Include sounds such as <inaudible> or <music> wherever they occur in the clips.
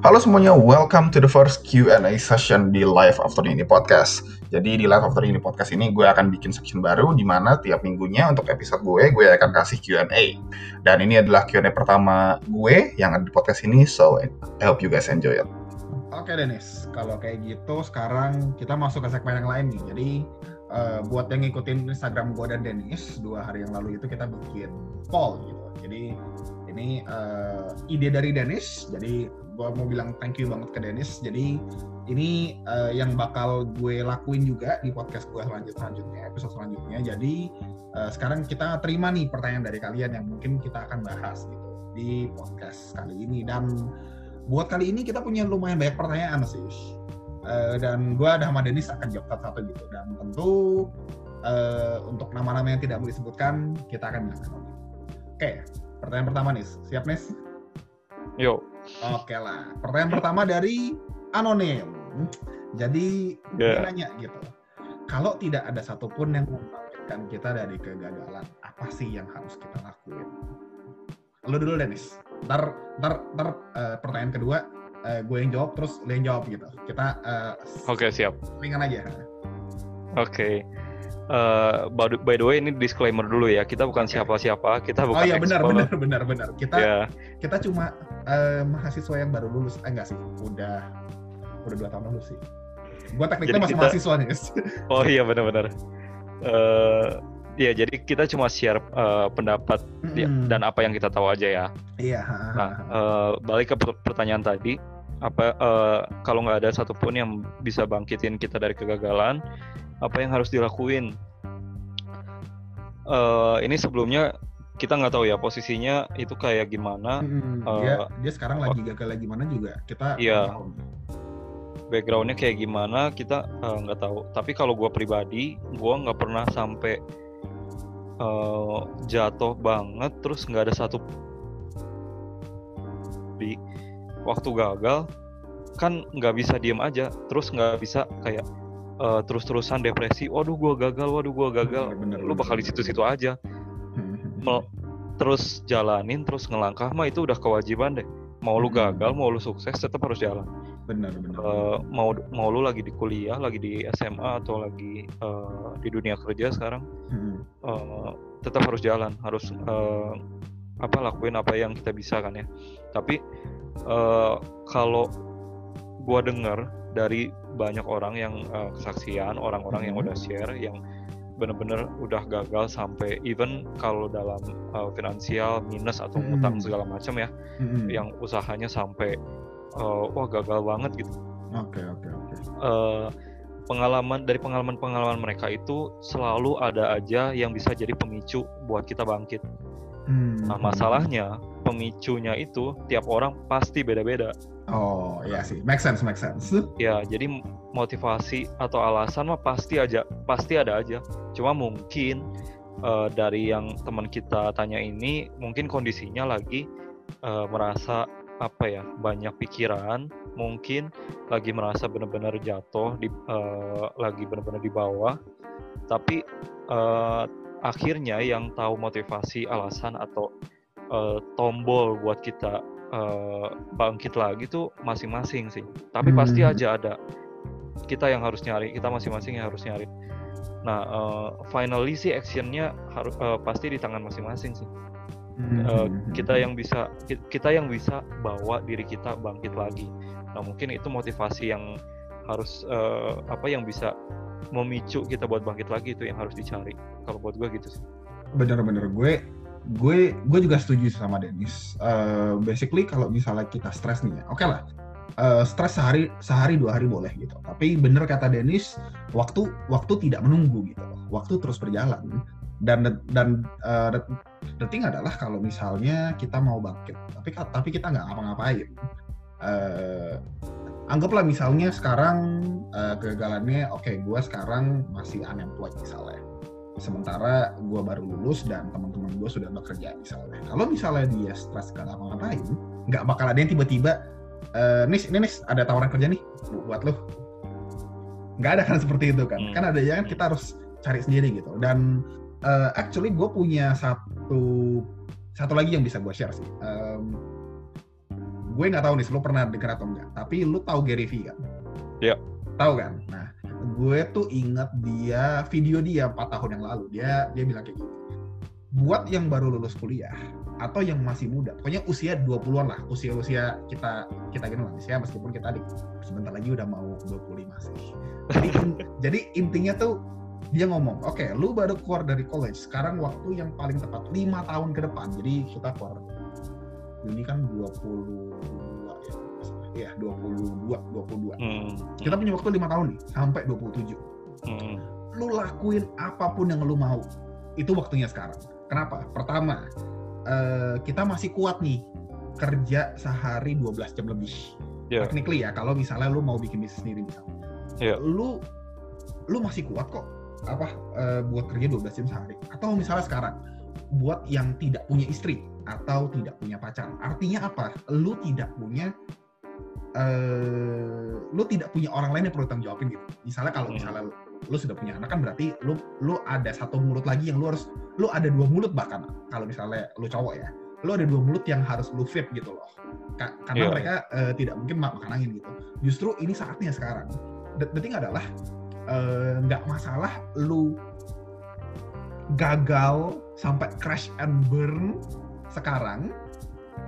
Halo semuanya, welcome to the first Q&A session di Live After Ini Podcast. Jadi di Live After Ini Podcast ini gue akan bikin section baru di mana tiap minggunya untuk episode gue, gue akan kasih Q&A. Dan ini adalah Q&A pertama gue yang ada di podcast ini, so I hope you guys enjoy it. Oke Dennis, kalau kayak gitu sekarang kita masuk ke segmen yang lain nih. Jadi uh, buat yang ngikutin Instagram gue dan Dennis, dua hari yang lalu itu kita bikin poll gitu. Jadi ini uh, ide dari Dennis, jadi gue mau bilang thank you banget ke Dennis. Jadi ini uh, yang bakal gue lakuin juga di podcast gue selanjut selanjutnya, episode selanjutnya. Jadi uh, sekarang kita terima nih pertanyaan dari kalian yang mungkin kita akan bahas gitu di podcast kali ini. Dan buat kali ini kita punya lumayan banyak pertanyaan sih. Uh, dan gue ada sama Dennis akan jawab satu-satu gitu. Dan tentu uh, untuk nama-nama yang tidak mau disebutkan kita akan bilang Oke, okay, pertanyaan pertama nih. Siap Nis? Yuk. Oke lah. Pertanyaan pertama dari anonim. Jadi yeah. dia nanya gitu. Kalau tidak ada satupun yang membangkitkan kita dari kegagalan, apa sih yang harus kita lakuin? Lo dulu Dennis. Ntar, ntar, ntar uh, pertanyaan kedua uh, gue yang jawab terus lo yang jawab gitu. Kita uh, Oke, okay, siap. Ringan aja. Oke. Okay. Uh, by the way ini disclaimer dulu ya. Kita bukan siapa-siapa kita bukan oh iya benar benar benar benar. Kita yeah. kita cuma uh, mahasiswa yang baru lulus. Eh, enggak sih udah udah dua tahun lulus sih. Gua tekniknya masih kita, mahasiswa nih oh iya benar-benar uh, ya jadi kita cuma share uh, pendapat mm -hmm. dan apa yang kita tahu aja ya. Iya nah uh, balik ke pertanyaan tadi. Apa uh, kalau nggak ada satupun yang bisa bangkitin kita dari kegagalan apa yang harus dilakuin. Uh, ini sebelumnya kita nggak tahu ya posisinya itu kayak gimana. Hmm, uh, dia dia sekarang lagi gagal lagi gimana juga kita iya. backgroundnya kayak gimana kita nggak uh, tahu. Tapi kalau gue pribadi gue nggak pernah sampai uh, jatuh banget terus nggak ada satu di waktu gagal kan nggak bisa diem aja. Terus nggak bisa kayak uh, terus-terusan depresi waduh gue gagal waduh gue gagal. Bener, bener, lu bakal di situ-situ aja. Mel terus jalanin terus ngelangkah mah itu udah kewajiban deh. Mau lu gagal mau lu sukses tetap harus jalan. Benar benar uh, mau mau lu lagi di kuliah lagi di SMA atau lagi uh, di dunia kerja sekarang hmm. uh, tetap harus jalan harus uh, apa lakuin apa yang kita bisa kan ya. Tapi uh, kalau gua dengar dari banyak orang yang uh, kesaksian orang-orang yang mm-hmm. udah share yang bener-bener udah gagal sampai even kalau dalam uh, finansial minus atau mm-hmm. utang segala macam ya mm-hmm. yang usahanya sampai uh, wah gagal banget gitu. Oke okay, oke okay, oke. Okay. Uh, pengalaman dari pengalaman-pengalaman mereka itu selalu ada aja yang bisa jadi pemicu buat kita bangkit. Hmm. Nah masalahnya pemicunya itu tiap orang pasti beda-beda. Oh iya sih, make sense, make sense. Ya, jadi motivasi atau alasan mah pasti aja, pasti ada aja. Cuma mungkin uh, dari yang teman kita tanya ini, mungkin kondisinya lagi uh, merasa apa ya banyak pikiran, mungkin lagi merasa benar-benar jatuh, di, uh, lagi benar-benar di bawah. Tapi uh, akhirnya yang tahu motivasi, alasan atau uh, tombol buat kita uh, bangkit lagi tuh masing-masing sih. Tapi hmm. pasti aja ada kita yang harus nyari, kita masing-masing yang harus nyari. Nah, uh, finally sih actionnya harus uh, pasti di tangan masing-masing sih. Hmm. Uh, kita yang bisa kita yang bisa bawa diri kita bangkit lagi. Nah, mungkin itu motivasi yang harus uh, apa yang bisa memicu kita buat bangkit lagi itu yang harus dicari. Kalau buat gue gitu sih. Bener-bener gue gue gue juga setuju sama Dennis. Uh, basically kalau misalnya kita stres nih ya, oke okay lah. Uh, stres sehari sehari dua hari boleh gitu. Tapi bener kata Dennis, waktu waktu tidak menunggu gitu. Waktu terus berjalan. Dan dan uh, adalah kalau misalnya kita mau bangkit, tapi tapi kita nggak ngapa-ngapain. Uh, anggaplah misalnya sekarang uh, kegagalannya, oke okay, gue sekarang masih unemployed misalnya sementara gue baru lulus dan teman-teman gue sudah bekerja misalnya kalau misalnya dia stres gak ngapa-ngapain nggak bakal ada yang tiba-tiba e, nis ini nis ada tawaran kerja nih buat lo nggak ada kan <laughs> seperti itu kan hmm. kan ada yang kita harus cari sendiri gitu dan uh, actually gue punya satu satu lagi yang bisa gue share sih um, gue nggak tahu nih, lu pernah dengar atau enggak. Tapi lu tahu Gary Vee kan? Iya. Tahu kan? Nah, gue tuh inget dia video dia 4 tahun yang lalu. Dia dia bilang kayak gini. Buat yang baru lulus kuliah atau yang masih muda, pokoknya usia 20-an lah, usia-usia kita kita gini lah, usia meskipun kita di, sebentar lagi udah mau 25 sih. Jadi, <laughs> jadi intinya tuh dia ngomong, oke, okay, lu baru keluar dari college, sekarang waktu yang paling tepat lima tahun ke depan. Jadi kita keluar ini kan 22 ya, ya 22, 22. Hmm. Kita punya waktu lima tahun nih, sampai 27. Hmm. Lu lakuin apa pun yang lu mau, itu waktunya sekarang. Kenapa? Pertama, uh, kita masih kuat nih kerja sehari 12 jam lebih. Yeah. Technically ya, kalau misalnya lu mau bikin bisnis sendiri misalnya. Yeah. Lu lu masih kuat kok apa uh, buat kerja 12 jam sehari atau misalnya sekarang buat yang tidak punya istri atau tidak punya pacar artinya apa lu tidak punya uh, lu tidak punya orang lain yang perlu tanggung jawabin gitu. Misalnya kalau hmm. misalnya lu sudah punya anak kan berarti lu lu ada satu mulut lagi yang lu harus lu ada dua mulut bahkan. Kalau misalnya lu cowok ya lu ada dua mulut yang harus lu fit gitu loh. Ka karena yeah. mereka uh, tidak mungkin makan angin gitu. Justru ini saatnya sekarang. The, the thing adalah Eh, nggak uh, masalah lu gagal sampai crash and burn sekarang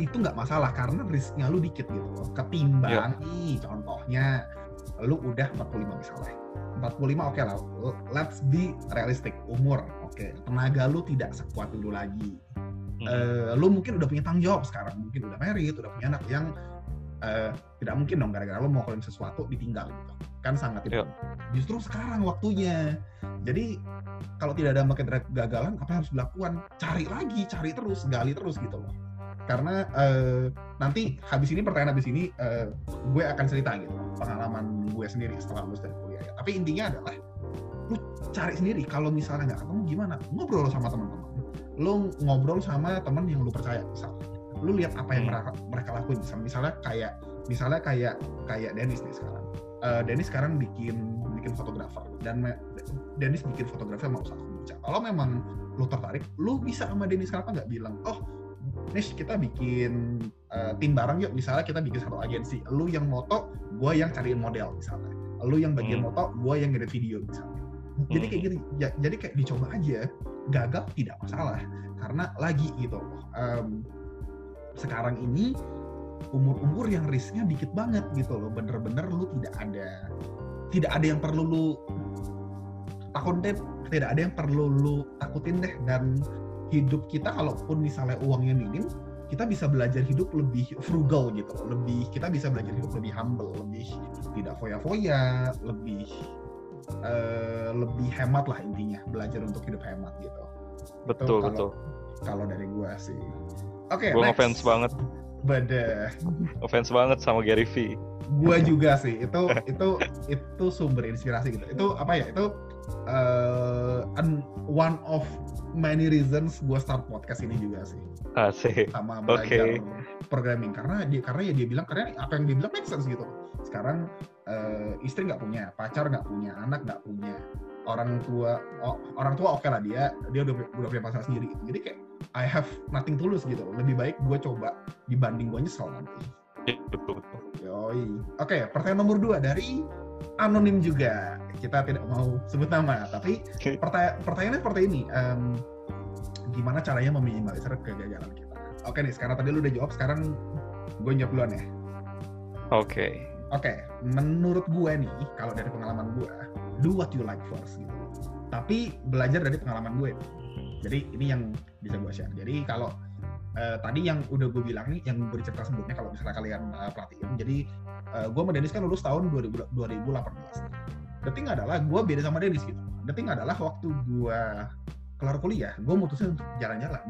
itu nggak masalah karena risknya lu dikit gitu loh ketimbang yeah. nih contohnya lu udah 45 misalnya 45 oke okay lah let's be realistic umur oke okay. tenaga lu tidak sekuat dulu lagi hmm. uh, lu mungkin udah punya tanggung jawab sekarang mungkin udah married udah punya anak yang uh, tidak mungkin dong gara-gara lu mau ngelakuin sesuatu ditinggal gitu kan sangat itu. Justru sekarang waktunya. Jadi kalau tidak ada market gagalan, apa yang harus dilakukan? Cari lagi, cari terus, gali terus gitu loh. Karena uh, nanti habis ini pertanyaan habis ini uh, gue akan cerita gitu pengalaman gue sendiri setelah lulus dari kuliah. Ya. Tapi intinya adalah lu cari sendiri. Kalau misalnya nggak ketemu gimana? Ngobrol sama teman-teman. Lu ngobrol sama teman yang lu percaya misalnya. Lu lihat apa yang hmm. mereka, mereka lakuin misalnya, misalnya kayak misalnya kayak kayak Dennis nih sekarang uh, Dennis sekarang bikin bikin fotografer dan Dennis bikin fotografer mau usaha kombucha. Kalau memang lu tertarik, lu bisa sama Dennis kenapa nggak bilang, oh Nis kita bikin uh, tim bareng yuk. Misalnya kita bikin satu agensi. Lu yang moto, gue yang cariin model misalnya. Lu yang bagian hmm. moto, gue yang ngedit video misalnya. Jadi kayak gitu. Ya, jadi kayak dicoba aja. Gagal tidak masalah. Karena lagi gitu. Um, sekarang ini umur-umur yang risknya dikit banget gitu loh bener-bener lu tidak ada tidak ada yang perlu lu takutin tidak ada yang perlu lu takutin deh dan hidup kita kalaupun misalnya uangnya minim kita bisa belajar hidup lebih frugal gitu loh lebih kita bisa belajar hidup lebih humble lebih tidak foya-foya lebih uh, lebih hemat lah intinya belajar untuk hidup hemat gitu betul itu betul kalau dari gua sih oke okay, gue ngefans banget Bada. Offense banget sama Gary V. Gua <laughs> juga sih. Itu itu itu sumber inspirasi gitu. Itu apa ya? Itu uh, one of many reasons gue start podcast ini juga sih. Asik. Sama belajar okay. programming karena dia karena ya dia bilang karena apa yang dia bilang make sense gitu. Sekarang uh, istri nggak punya, pacar nggak punya, anak nggak punya, orang tua oh, orang tua oke okay lah dia dia udah udah punya pasangan sendiri. Jadi kayak I have nothing to lose gitu Lebih baik gue coba dibanding gue nyesel nanti. Iya, betul betul. Yoi. Oke, okay, pertanyaan nomor dua dari anonim juga. Kita tidak mau sebut nama, tapi <laughs> pertanya pertanyaannya seperti ini. Um, gimana caranya meminimalisir kegagalan kita? Oke nih, sekarang tadi lu udah jawab, sekarang gue jawab duluan ya. Oke. Okay. Oke, okay. menurut gue nih, kalau dari pengalaman gue, do what you like first gitu. Tapi belajar dari pengalaman gue. Jadi ini yang bisa gue share. Jadi kalau uh, tadi yang udah gue bilang nih, yang gue cerita sebelumnya kalau misalnya kalian uh, perhatiin, jadi uh, gue sama Dennis kan lulus tahun 2000, 2018. The thing adalah gue beda sama Dennis gitu. The thing adalah waktu gue kelar kuliah, gue mutusin untuk jalan-jalan.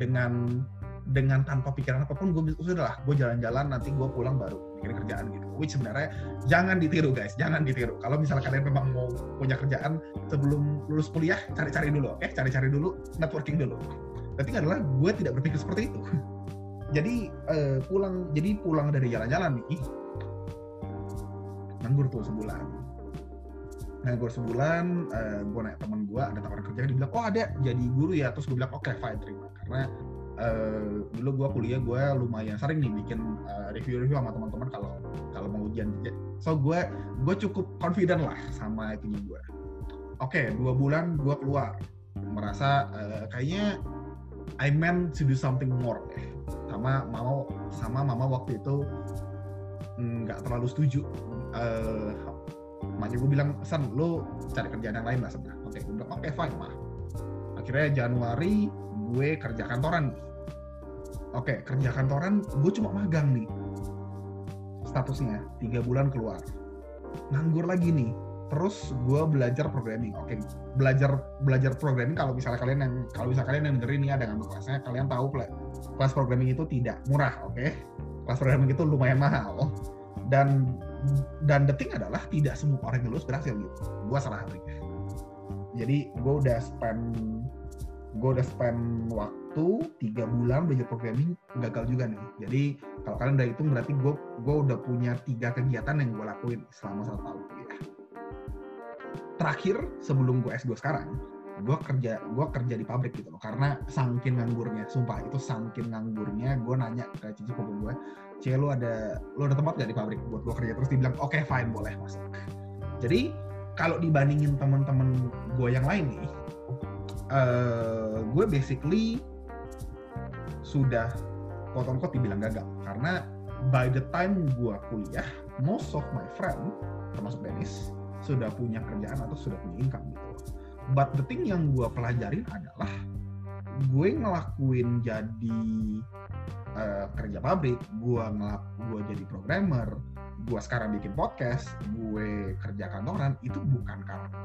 Dengan dengan tanpa pikiran apa pun gue sudah lah gue jalan-jalan nanti gue pulang baru bikin kerjaan gitu. Which sebenarnya jangan ditiru guys. Jangan ditiru. Kalau misalnya kalian memang mau punya kerjaan sebelum lulus kuliah cari-cari dulu oke? Okay? cari-cari dulu networking dulu tapi adalah gue tidak berpikir seperti itu. Jadi uh, pulang jadi pulang dari jalan-jalan nih nganggur tuh sebulan. Nganggur sebulan uh, eh, gue naik teman gue ada tawaran kerja dia bilang oh ada jadi guru ya. Terus gue bilang oke okay, fine terima. Karena uh, dulu gue kuliah gue lumayan sering nih bikin uh, review-review sama teman-teman kalau kalau mau ujian. So gue gue cukup confident lah sama itu gue oke okay, dua bulan gue keluar. Merasa uh, kayaknya I meant to do something more deh sama mama sama mama waktu itu nggak terlalu setuju. Uh, makanya gue bilang san lo cari kerjaan yang lain lah sebenarnya oke okay, gue bilang oke okay, fine mah akhirnya Januari gue kerja kantoran. Oke kerja kantoran gue cuma magang nih. Statusnya tiga bulan keluar. Nganggur lagi nih terus gue belajar programming. Oke belajar belajar programming kalau misalnya kalian yang kalau misalnya kalian yang dengerin ini ada ngambil kelasnya kalian tahu kelas programming itu tidak murah oke? Okay? kelas programming itu lumayan mahal. Dan dan the adalah tidak semua orang yang lulus berhasil gitu. Gue salah satunya jadi gue udah spend gue udah spend waktu tiga bulan belajar programming gagal juga nih. Jadi kalau kalian udah hitung berarti gue gue udah punya tiga kegiatan yang gue lakuin selama satu tahun ya terakhir sebelum gue S2 sekarang gue kerja gue kerja di pabrik gitu loh. Karena sangkin nganggurnya sumpah itu sangkin nganggurnya gue nanya ke cici papa gue cie lu ada lu ada tempat gak di pabrik buat gue kerja? Terus dibilang oke okay, fine boleh masuk jadi kalau dibandingin teman-teman gue yang lain nih uh, gue basically sudah quote unquote dibilang gagal. Karena by the time gue kuliah most of my friend termasuk Dennis sudah punya kerjaan atau sudah punya income gitu but the thing yang gue pelajarin adalah gue ngelakuin jadi uh, kerja pabrik, gue ngelak, gue jadi programmer, gue sekarang bikin podcast, gue kerja kantoran itu bukan karena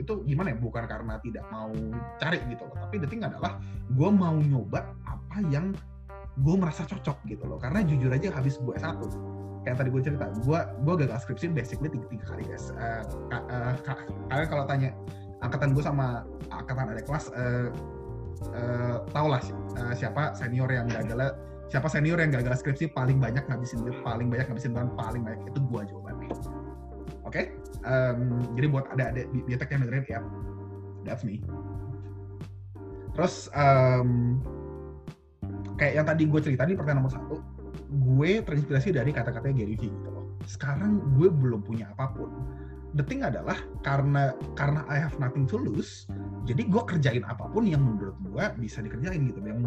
itu gimana ya? Bukan karena tidak mau cari gitu loh, tapi the thing adalah gue mau nyoba apa yang gue merasa cocok gitu loh. Karena jujur aja habis gue S1 kayak tadi gue cerita, gue gue gagal skripsi basically tiga, tiga kali guys. Uh, kalau tanya angkatan gue sama angkatan adik kelas uh, uh, tau lah uh, siapa senior yang gagal siapa senior yang gagal skripsi paling banyak ngabisin duit paling banyak ngabisin bahan paling banyak. Itu gue jawabannya oke? Okay? um, jadi buat ada ada biotek yang dengerin ya that's me. Terus um, kayak yang tadi gue cerita di pertanyaan nomor satu gue terinspirasi dari kata-katanya Gary Vee gitu loh. Sekarang gue belum punya apa pun. The thing adalah karena karena I have nothing to lose jadi gue kerjain apa pun yang menurut gue bisa dikerjain gitu. Yang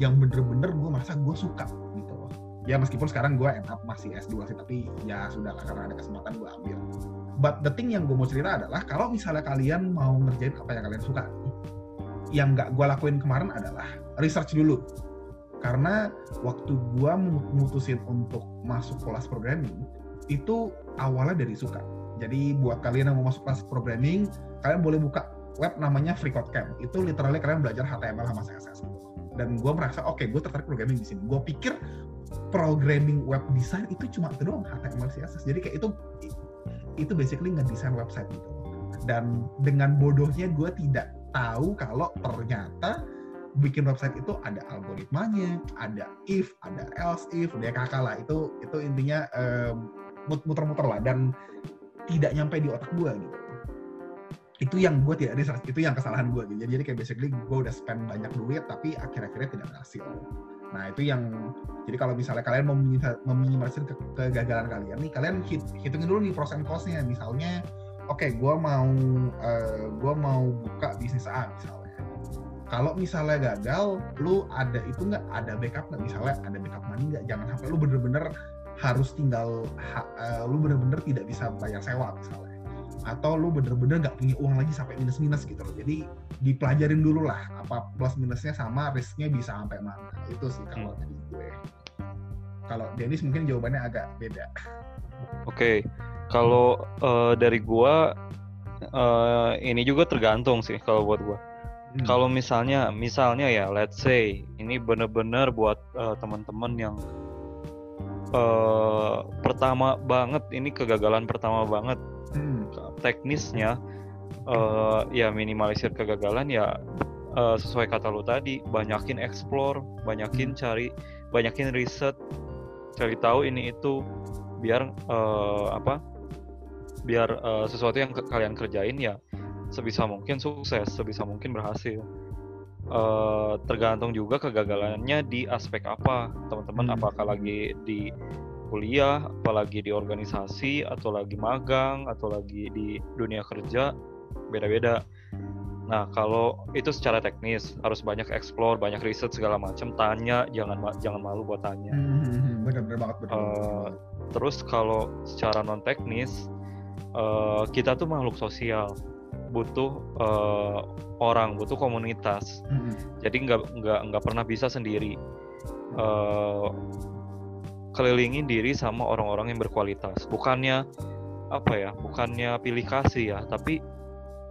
yang bener-bener gue merasa gue suka gitu loh. Ya meskipun sekarang gue end up masih S2 sih tapi ya sudah lah karena ada kesempatan gue ambil. But the thing yang gue mau cerita adalah kalau misalnya kalian mau ngerjain apa yang kalian suka yang nggak gue lakuin kemarin adalah research dulu karena waktu gue memutusin untuk masuk kelas programming itu awalnya dari suka jadi buat kalian yang mau masuk kelas programming, kalian boleh buka web namanya FreeCodeCamp. Itu literally kalian belajar HTML sama CSS. Dan gue merasa, oke, okay, gue tertarik programming di sini. Gue pikir programming web design itu cuma itu doang HTML CSS. Jadi kayak itu itu basically ngedesain website gitu. Dan dengan bodohnya gue tidak tahu kalau ternyata bikin website itu ada algoritmanya, ada if, ada else if, kakak lah. Itu itu intinya muter-muter lah. Dan tidak nyampe di otak gue gitu itu yang gue tidak research itu yang kesalahan gue gitu jadi kayak basically gue udah spend banyak duit tapi akhir-akhirnya tidak berhasil nah itu yang jadi kalau misalnya kalian mau meminimalisir ke, kegagalan kalian nih kalian hit, hitungin dulu nih pros and costnya misalnya oke okay, gue mau uh, eh, gue mau buka bisnis A misalnya kalau misalnya gagal lu ada itu nggak ada backup nggak? Misalnya ada backup money nggak? Jangan sampai lu bener-bener harus tinggal ha, uh, lu bener-bener tidak bisa bayar sewa misalnya. Atau lu bener-bener nggak punya uang lagi sampai minus minus gitu loh. Jadi dipelajarin dulu lah apa plus minusnya sama risknya bisa sampai mana. Itu sih kalau hmm. dari gue. Kalau Dennis mungkin jawabannya agak beda. Oke okay. kalau uh, dari gue uh, ini juga tergantung sih kalau buat gue hmm. kalau misalnya misalnya ya let's say ini bener-bener buat uh, teman-teman yang uh, pertama banget ini kegagalan pertama banget hmm. teknisnya uh, ya minimalisir kegagalan ya uh, sesuai kata lu tadi banyakin explore banyakin hmm. cari banyakin riset cari tahu ini itu biar uh, apa biar uh, sesuatu yang ke kalian kerjain ya sebisa mungkin sukses sebisa mungkin berhasil. Eh, tergantung juga kegagalannya di aspek apa. Teman-teman Hmm. apakah lagi di kuliah apalagi di organisasi atau lagi magang atau lagi di dunia kerja beda-beda. Nah kalau itu secara teknis harus banyak explore banyak riset segala macam tanya jangan ma- jangan malu buat tanya. Hmm, bener-bener banget bener, Eh, banget. terus kalau secara non teknis eh, kita tuh makhluk sosial butuh eh, orang butuh komunitas. Hmm, jadi nggak nggak nggak pernah bisa sendiri. Eh, kelilingin diri sama orang-orang yang berkualitas. Bukannya apa ya bukannya pilih kasih ya tapi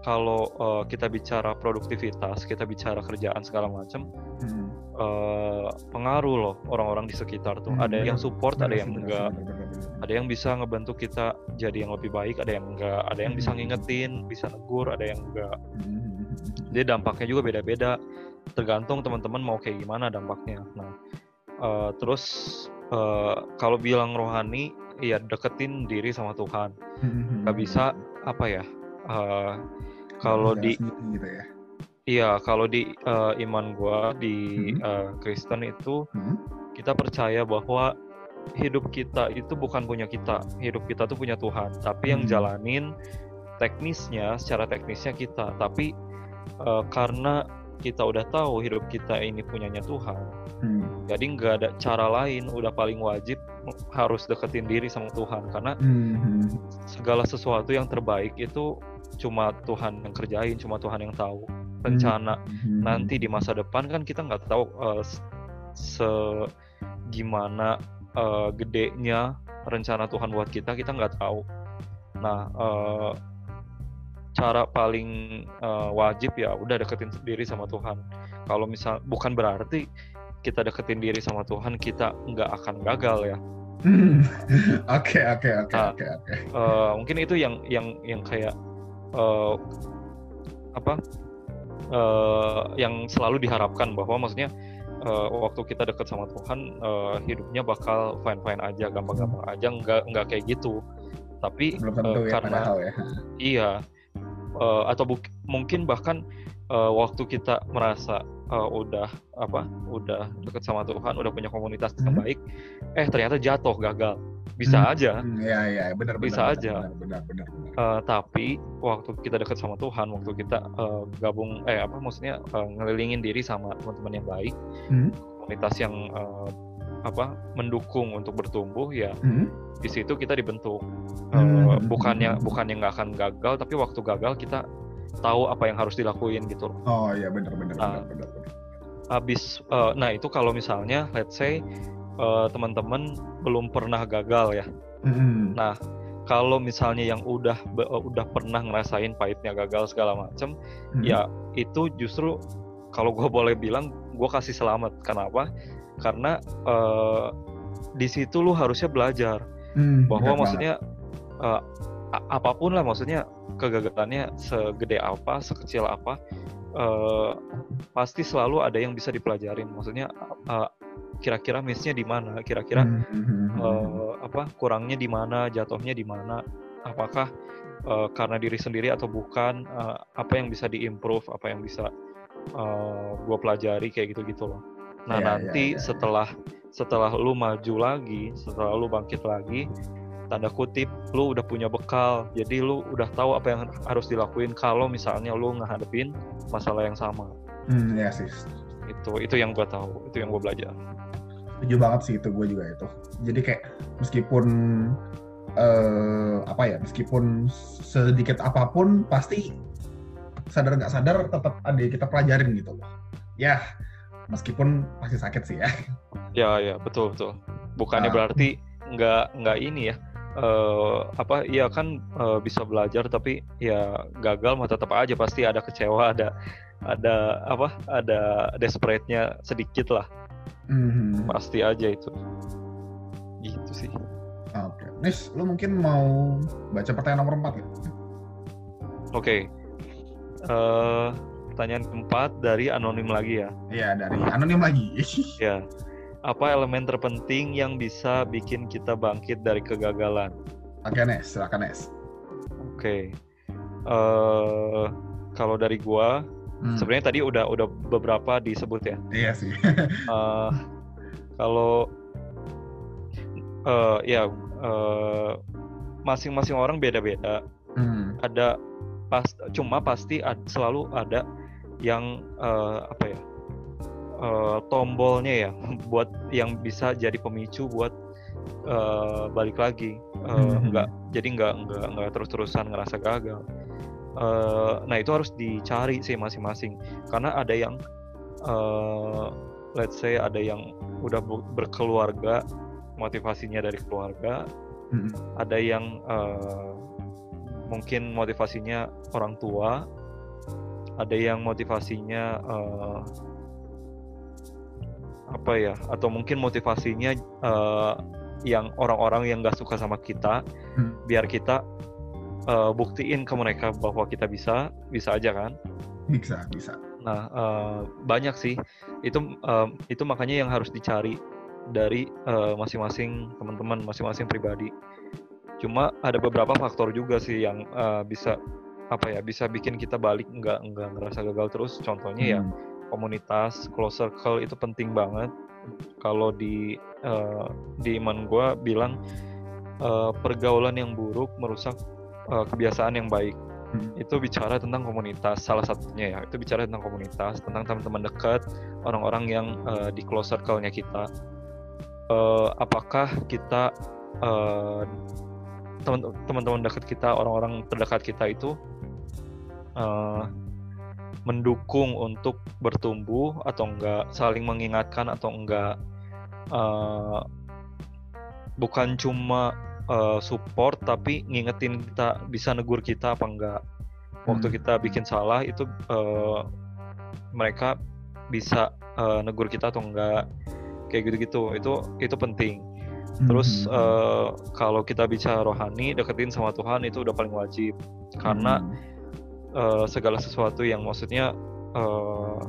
kalau eh, kita bicara produktivitas kita bicara kerjaan segala macam hmm. Eh, pengaruh loh orang-orang di sekitar tuh. Hmm, ada yang bener. support ada yang bener enggak. sih, bener, bener, bener. ada yang bisa ngebantu kita jadi yang lebih baik ada yang enggak. Ada yang bisa Hmm. ngingetin bisa negur ada yang enggak. Hmm, jadi dampaknya juga beda-beda. Tergantung teman-teman mau kayak gimana dampaknya. Nah eh, terus eh, kalau bilang rohani ya deketin diri sama Tuhan. Hmm, nggak bisa apa ya eh, kalau di gitu ya iya kalau di eh, iman gua di Hmm. eh, Kristen itu Hmm, kita percaya bahwa hidup kita itu bukan punya kita. Hidup kita tuh punya Tuhan. Tapi yang Hmm. jalanin teknisnya secara teknisnya kita. Tapi eh, karena kita udah tahu hidup kita ini punyanya Tuhan hmm, jadi nggak ada cara lain. Udah paling wajib harus deketin diri sama Tuhan. Karena hmm. segala sesuatu yang terbaik itu cuma Tuhan yang kerjain cuma Tuhan yang tahu rencana Hmm, nanti di masa depan kan kita nggak tahu s- se gimana eh, gedenya rencana Tuhan buat kita kita nggak tahu nah eh, cara paling eh, wajib ya udah deketin diri sama Tuhan kalau misal bukan berarti kita deketin diri sama Tuhan kita nggak akan gagal ya Hmm. <laughs> Oke oke oke Nah. oke oke. Mungkin itu yang yang yang kayak eh, apa eh, yang selalu diharapkan bahwa maksudnya eh, waktu kita dekat sama Tuhan eh, hidupnya bakal fine fine aja gampang-gampang aja nggak nggak kayak gitu tapi Belum tentu ya karena ya. iya eh, atau mungkin bahkan eh, waktu kita merasa eh, udah apa udah deket sama Tuhan udah punya komunitas yang Hmm. baik eh ternyata jatuh gagal bisa Hmm. aja Hmm, Iya iya benar. Bisa benar, aja. Benar benar benar. benar. Eh, tapi waktu kita dekat sama Tuhan, waktu kita eh, gabung, eh apa maksudnya eh, ngelilingin diri sama teman-teman yang baik, Hmm. komunitas yang eh, apa mendukung untuk bertumbuh, ya Hmm. di situ kita dibentuk. Hmm. bukannya bukannya nggak akan gagal, tapi waktu gagal kita tahu apa yang harus dilakuin gitu. loh. Oh iya benar benar Ah. benar benar. benar. Habis, eh, nah itu kalau misalnya, let's say eh, teman-teman belum pernah gagal ya. Hmm. Nah, kalau misalnya yang udah eh, udah pernah ngerasain pahitnya gagal segala macem, Hmm. ya itu justru kalau gue <laughs> boleh bilang gue kasih selamat kenapa karena eh, di situ lu harusnya belajar Hmm, bahwa benar maksudnya a- apa pun lah maksudnya kegagalannya segede apa sekecil apa eh, pasti selalu ada yang bisa dipelajarin. Maksudnya eh, kira-kira missnya di mana kira-kira eh, apa kurangnya di mana jatuhnya di mana apakah eh, karena diri sendiri atau bukan eh, apa yang bisa diimprove apa yang bisa gue pelajari kayak gitu gitu loh. Nah Iya, iya, nanti iya, iya. setelah setelah lu maju lagi setelah lu bangkit lagi tanda kutip lu udah punya bekal jadi lu udah tahu apa yang harus dilakuin kalau misalnya lu ngehadepin masalah yang sama Hmm, ya sih. itu itu yang gue tahu itu yang gue belajar Setuju banget sih itu gue juga itu. Jadi kayak meskipun eh apa ya, meskipun sedikit apa pun pasti sadar nggak sadar tetap ada yang kita pelajarin gitu loh. Ya, meskipun pasti sakit sih ya. Ya ya betul betul. Bukannya Ah. berarti nggak nggak ini ya. Eh apa ya kan eh, bisa belajar tapi ya gagal mah tetap aja pasti ada kecewa ada ada apa ada desperate-nya sedikit lah Hmm. pasti aja itu gitu sih Oke. Nis, lu mungkin mau baca pertanyaan nomor 4 ya? oke eh pertanyaan keempat dari anonim lagi ya Iya, dari anonim lagi. ya <laughs> apa elemen terpenting yang bisa bikin kita bangkit dari kegagalan Oke, Nes, silakan Nes. Oke. eh kalau dari gua Hmm. Sebenarnya tadi udah udah beberapa disebut ya. Iya sih. uh, <laughs> kalau uh, ya uh, masing-masing orang beda-beda. Hmm. Ada pas cuma pasti ad, selalu ada yang uh, apa ya uh, tombolnya ya <laughs> buat yang bisa jadi pemicu buat uh, balik lagi. Uh, hmm. nggak jadi nggak nggak nggak terus-terusan ngerasa gagal. Uh, nah itu harus dicari sih masing-masing. Karena ada yang uh, let's say ada yang udah berkeluarga motivasinya dari keluarga. Hmm. ada yang uh, mungkin motivasinya orang tua. Ada yang motivasinya uh, apa ya atau mungkin motivasinya uh, yang orang-orang yang gak suka sama kita hmm. biar kita uh, buktiin ke mereka bahwa kita bisa bisa aja kan? Bisa bisa. Nah uh, banyak sih. Itu uh, itu makanya yang harus dicari dari masing-masing uh, teman-teman masing-masing pribadi. Cuma ada beberapa faktor juga sih yang uh, bisa apa ya bisa bikin kita balik nggak nggak ngerasa gagal terus. Contohnya ya, hmm. ya komunitas close circle itu penting banget. Kalau di uh, di iman gue bilang uh, pergaulan yang buruk merusak uh, kebiasaan yang baik. Hmm. itu bicara tentang komunitas salah satunya ya. Itu bicara tentang komunitas tentang teman-teman dekat orang-orang yang uh, di close circle-nya kita. Uh, apakah kita uh, teman-teman dekat kita orang-orang terdekat kita itu uh, mendukung untuk bertumbuh atau enggak saling mengingatkan atau enggak uh, bukan cuma uh, support tapi ngingetin kita bisa negur kita apa enggak. Waktu hmm. kita bikin salah itu uh, mereka bisa uh, negur kita atau enggak kayak gitu-gitu. Itu itu penting. Terus uh, kalau kita bicara rohani deketin sama Tuhan itu udah paling wajib. Karena hmm uh, segala sesuatu yang maksudnya uh,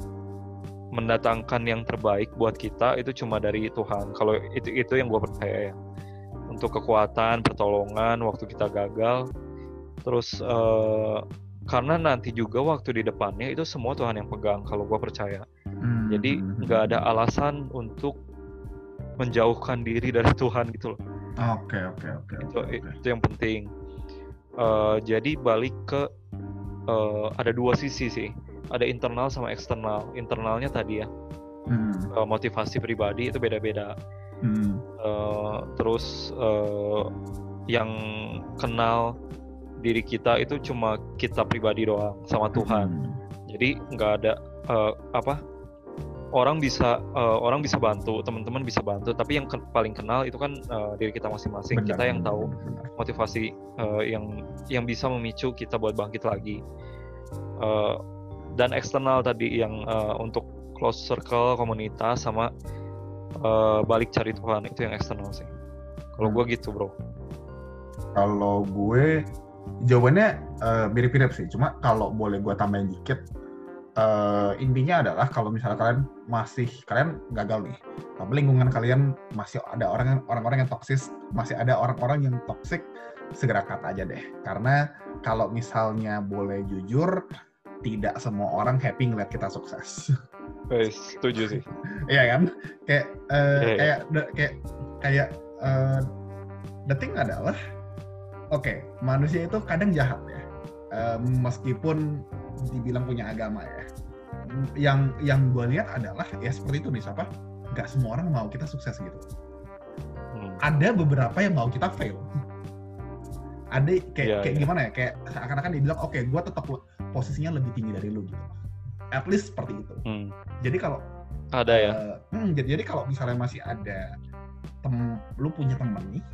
mendatangkan yang terbaik buat kita itu cuma dari Tuhan. Kalau itu itu yang gue percaya ya. Untuk kekuatan, pertolongan waktu kita gagal, terus uh, karena nanti juga waktu di depannya itu semua Tuhan yang pegang. Kalau gue percaya. Hmm. Jadi nggak ada alasan untuk menjauhkan diri dari <laughs> Tuhan gitu loh. Oke oke oke. Itu itu yang penting. Uh, jadi balik ke uh, ada dua sisi sih ada internal sama eksternal internalnya tadi ya hmm. uh, motivasi pribadi itu beda-beda hmm. uh, terus uh, yang kenal diri kita itu cuma kita pribadi doang sama Tuhan hmm. jadi nggak ada uh, apa orang bisa uh, orang bisa bantu teman-teman bisa bantu tapi yang ke paling kenal itu kan uh, diri kita masing-masing. Kita yang tahu motivasi uh, yang yang bisa memicu kita buat bangkit lagi. Uh, dan eksternal tadi yang uh, untuk close circle komunitas sama uh, balik cari Tuhan itu yang eksternal sih. Kalau hmm. gue gitu bro. Kalau gue jawabannya uh, mirip-mirip sih. Cuma kalau boleh gue tambahin dikit uh, intinya adalah kalau misalnya kalian masih kalian gagal nih, tapi lingkungan kalian masih ada orang orang-orang yang toksis, masih ada orang-orang yang toksik, segera cut aja deh. Karena kalau misalnya boleh jujur, tidak semua orang happy ngeliat kita sukses. Eh, setuju sih. Iya kan? Kayak uh, yeah, iya. kayak yeah. kayak kayak uh, the thing adalah oke, okay, manusia itu kadang jahat ya. Uh, meskipun dibilang punya agama ya. Yang yang gue lihat adalah ya seperti itu nih siapa nggak semua orang mau kita sukses gitu. Hmm. ada beberapa yang mau kita fail. Ada kayak yeah, kayak yeah. gimana ya? Kayak seakan-akan dibilang oke okay, gue tetap posisinya lebih tinggi dari lu gitu. At least seperti itu. Hmm. jadi kalau ada ya? uh, hmm, jadi, jadi kalau misalnya masih ada tem lu punya temen nih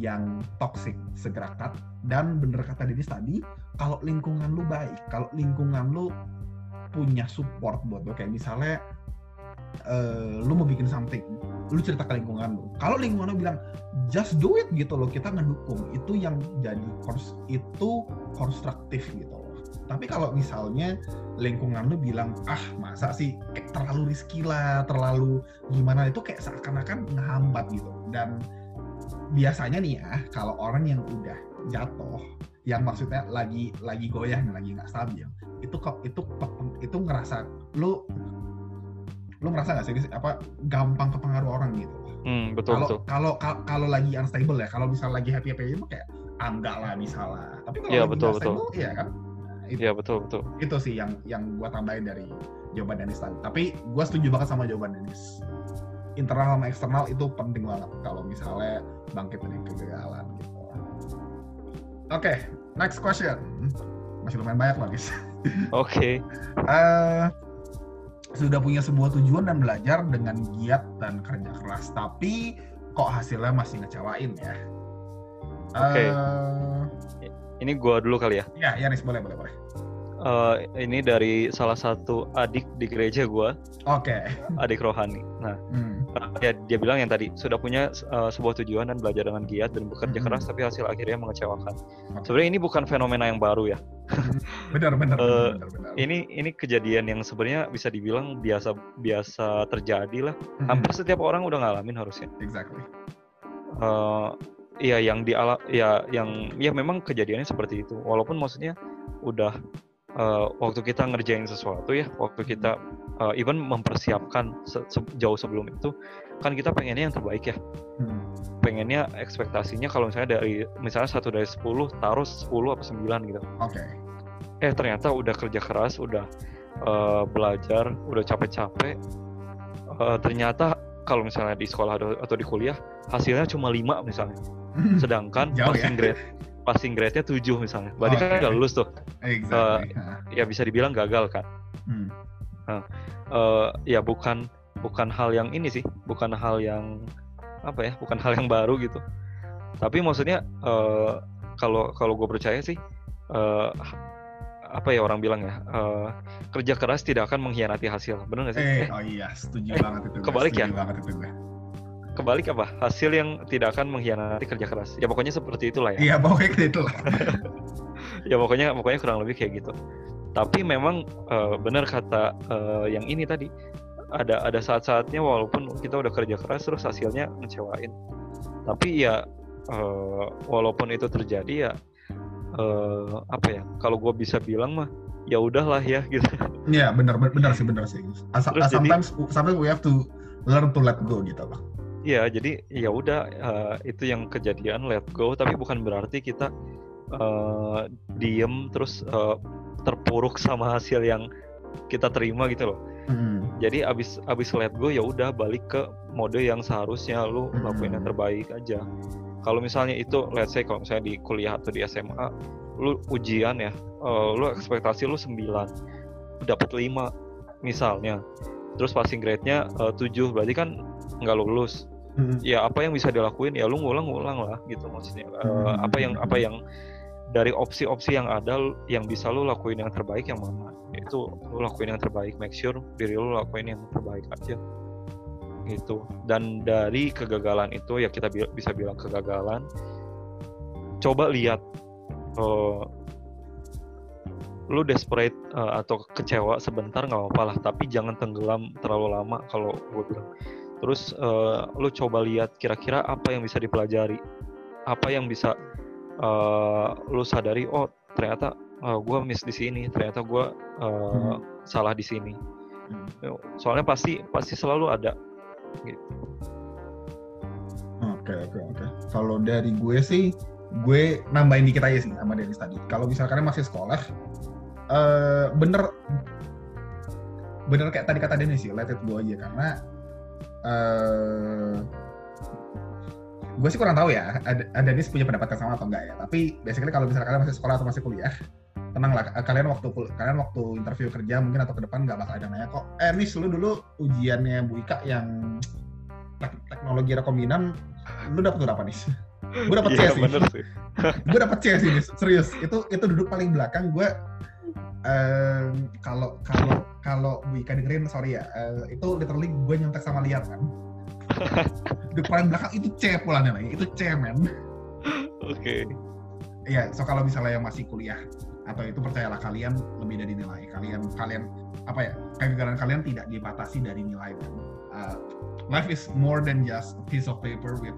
yang toxic segera cut dan bener kata Dennis tadi kalau lingkungan lu baik kalau lingkungan lu punya support buat lo kayak misalnya uh, lu mau bikin something lu cerita ke lingkungan lu. Kalau lingkungan lu bilang just do it gitu loh kita ngedukung itu yang jadi kons itu konstruktif gitu loh. Tapi kalau misalnya lingkungan lu bilang ah masa sih kayak terlalu risky lah terlalu gimana itu kayak seakan-akan ngehambat gitu. Dan biasanya nih ya kalau orang yang udah jatuh yang maksudnya lagi lagi goyah lagi nggak stabil itu kok itu ke- itu ngerasa lu lu ngerasa nggak sih apa gampang kepengaruh orang gitu? Hmm, betul kalau kalau kal- kalau lagi unstable ya kalau misal lagi happy happy mah kayak ah, enggak lah misalnya tapi kalau Iya, lagi betul, nggak betul. iya kan? Itu, Iya betul betul. itu sih yang yang gua tambahin dari jawaban Dennis tadi. Tapi gua setuju banget sama jawaban Dennis internal sama eksternal itu penting banget kalau misalnya bangkit dari kegagalan gitu oke next question masih lumayan banyak loh guys <laughs> Oke. eh sudah punya sebuah tujuan dan belajar dengan giat dan kerja keras, tapi kok hasilnya masih ngecewain ya? Oke. Eh, Ini gua dulu kali ya. ya, Yanis boleh, boleh, boleh. Eh, ini dari salah satu adik di gereja gua, Oke. adik rohani. Nah, Hmm. Ya dia bilang yang tadi sudah punya eh, sebuah tujuan dan belajar dengan giat dan bekerja Mhm. keras, tapi hasil akhirnya mengecewakan. Sebenarnya ini bukan fenomena yang baru ya. Benar, benar, Eh, benar, benar, benar. Ini ini kejadian yang sebenarnya bisa dibilang biasa biasa terjadi lah. Mhm. Hampir setiap orang udah ngalamin harusnya. Exactly. eh Iya yang di ala ya yang ya memang kejadiannya seperti itu. Walaupun maksudnya udah eh, waktu kita ngerjain sesuatu ya, waktu kita eh, even mempersiapkan se- se- jauh sebelum itu, kan kita pengennya yang terbaik ya. Hmm. Pengennya ekspektasinya kalau misalnya dari misalnya satu dari 10 taruh 10 apa 9 gitu. Oke. Eh ternyata udah kerja keras, udah eh, belajar, udah capek-capek. eh, ternyata kalau misalnya di sekolah atau, atau di kuliah hasilnya cuma 5 misalnya. sedangkan Jauh ya. passing grade passing grade-nya 7 misalnya. Berarti kan Oke. nggak lulus tuh. Exactly. Hah. Ya bisa dibilang gagal kan. Hmm. Eh ya bukan bukan hal yang ini sih, bukan hal yang apa ya, bukan hal yang baru gitu. Tapi maksudnya eh kalau kalau gue percaya sih eh apa ya orang bilang ya, eh, kerja keras tidak akan mengkhianati hasil. Bener nggak sih? Eh, Eh, oh iya, setuju eh, banget itu. kebalik setuju ya? banget itu gue. kebalik apa? Hasil yang tidak akan mengkhianati kerja keras. Ya pokoknya seperti itulah ya. Iya, pokoknya lah. <laughs> ya pokoknya pokoknya kurang lebih kayak gitu tapi memang eh, benar kata eh, yang ini tadi ada ada saat-saatnya walaupun kita udah kerja keras terus hasilnya ngecewain tapi ya eh, walaupun itu terjadi ya eh, apa ya kalau gue bisa bilang mah ya udahlah ya gitu Iya, benar, benar sih, benar sih. As- Terus jadi- sometimes, sometimes we have to learn to let go gitu loh. ya jadi ya udah eh, itu yang kejadian let go tapi bukan berarti kita eh, diem terus eh, terpuruk sama hasil yang kita terima gitu loh Hmm. jadi abis abis let go ya udah balik ke mode yang seharusnya lu Hmm. lakuin yang terbaik aja kalau misalnya itu let's say kalau misalnya di kuliah atau di SMA lu ujian ya eh, lu ekspektasi lu 9 dapat 5 misalnya terus passing grade-nya eh, 7 berarti kan nggak lulus Hmm. ya apa yang bisa dilakuin ya lu ngulang-ngulang lah gitu maksudnya Eh, Hmm. apa yang apa yang dari opsi-opsi yang ada yang bisa lu lakuin yang terbaik yang mana? Itu lu lakuin yang terbaik make sure diri lu lakuin yang terbaik aja. Gitu. Dan dari kegagalan itu ya kita bi- bisa bilang kegagalan coba lihat eh, lu desperate eh, atau kecewa sebentar nggak apa-apa lah tapi jangan tenggelam terlalu lama kalau gue bilang. Terus eh, lu coba lihat kira-kira apa yang bisa dipelajari apa yang bisa eh, lu sadari oh ternyata gue miss di sini ternyata gue Hmm. salah di sini Hmm. soalnya pasti pasti selalu ada Oke oke oke. Kalau dari gue sih, gue nambahin dikit aja sih sama Dennis tadi. Kalau misalkan masih sekolah, eh bener bener kayak tadi kata Dennis sih, let it go aja karena eh gue sih kurang tahu ya, ada, ada Dennis punya pendapat yang sama atau enggak ya. Tapi basically kalau misalnya kalian masih sekolah atau masih kuliah, tenang lah, kalian waktu kalian waktu interview kerja mungkin atau ke depan nggak bakal ada nanya kok. Eh, Nis, lu dulu ujiannya Bu Ika yang tek- teknologi rekombinan lu dapet berapa nih? gue dapet C Iya, sih. sih <laughs> gue dapet C sih, Nis. serius. Itu itu duduk paling belakang gue kalau kalau kalau Bu Ika dengerin sorry ya, eh, itu literally gue nyontek sama lihat kan. <laughs> paling belakang itu C pulangnya lagi, itu C men. oke. Iya, so kalau misalnya yang masih kuliah atau itu percayalah kalian lebih dari nilai. Kalian kalian apa ya kegagalan kalian tidak dibatasi dari nilai kan. Uh, life is more than just a piece of paper with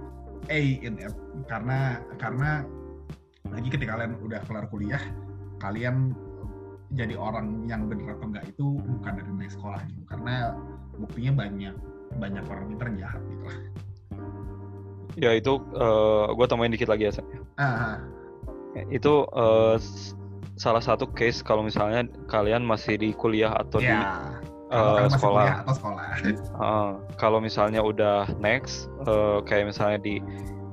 A in it. Karena karena lagi ketika kalian udah kelar kuliah kalian jadi orang yang bener atau enggak itu bukan dari naik sekolah gitu. Karena buktinya banyak banyak orang pinter yang jahat gitu lah Ya itu uh, gue tambahin dikit lagi ya. Sam. ah, Itu uh, salah satu case kalau misalnya kalian masih di kuliah atau di ya uh, sekolah. kuliah atau sekolah Uh, <laughs> kalau misalnya udah next, uh, kayak misalnya di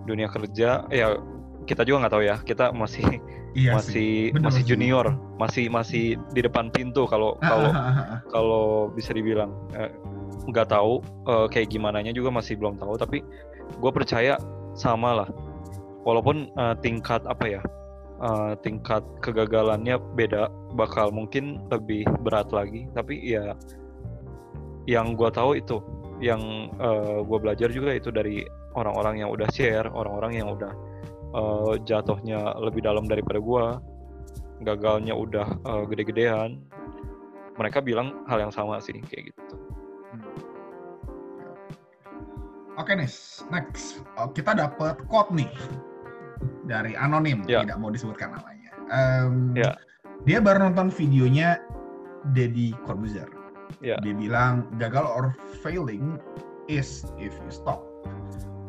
dunia kerja, ya kita juga nggak tahu ya. Kita masih <laughs> iya sih masih bener masih sih. junior, masih masih di depan pintu kalau Ah, kalau ah, ah, ah. kalau bisa dibilang Eh, nggak tahu eh, kayak gimana nya juga masih belum tahu. Tapi gue percaya sama lah. Walaupun eh, tingkat apa ya, eh, tingkat kegagalannya beda, bakal mungkin lebih berat lagi. Tapi ya yang gue tahu itu yang gue belajar juga itu dari orang-orang yang udah share orang-orang yang udah eh, jatuhnya lebih dalam daripada gue gagalnya udah eh, gede-gedean mereka bilang hal yang sama sih kayak gitu Oke nih, next. Oh, kita dapat quote nih dari anonim, Ya. tidak mau disebutkan namanya. Em, Ya. Dia baru nonton videonya Deddy Corbuzier. Ya. Dia bilang gagal or failing is if you stop.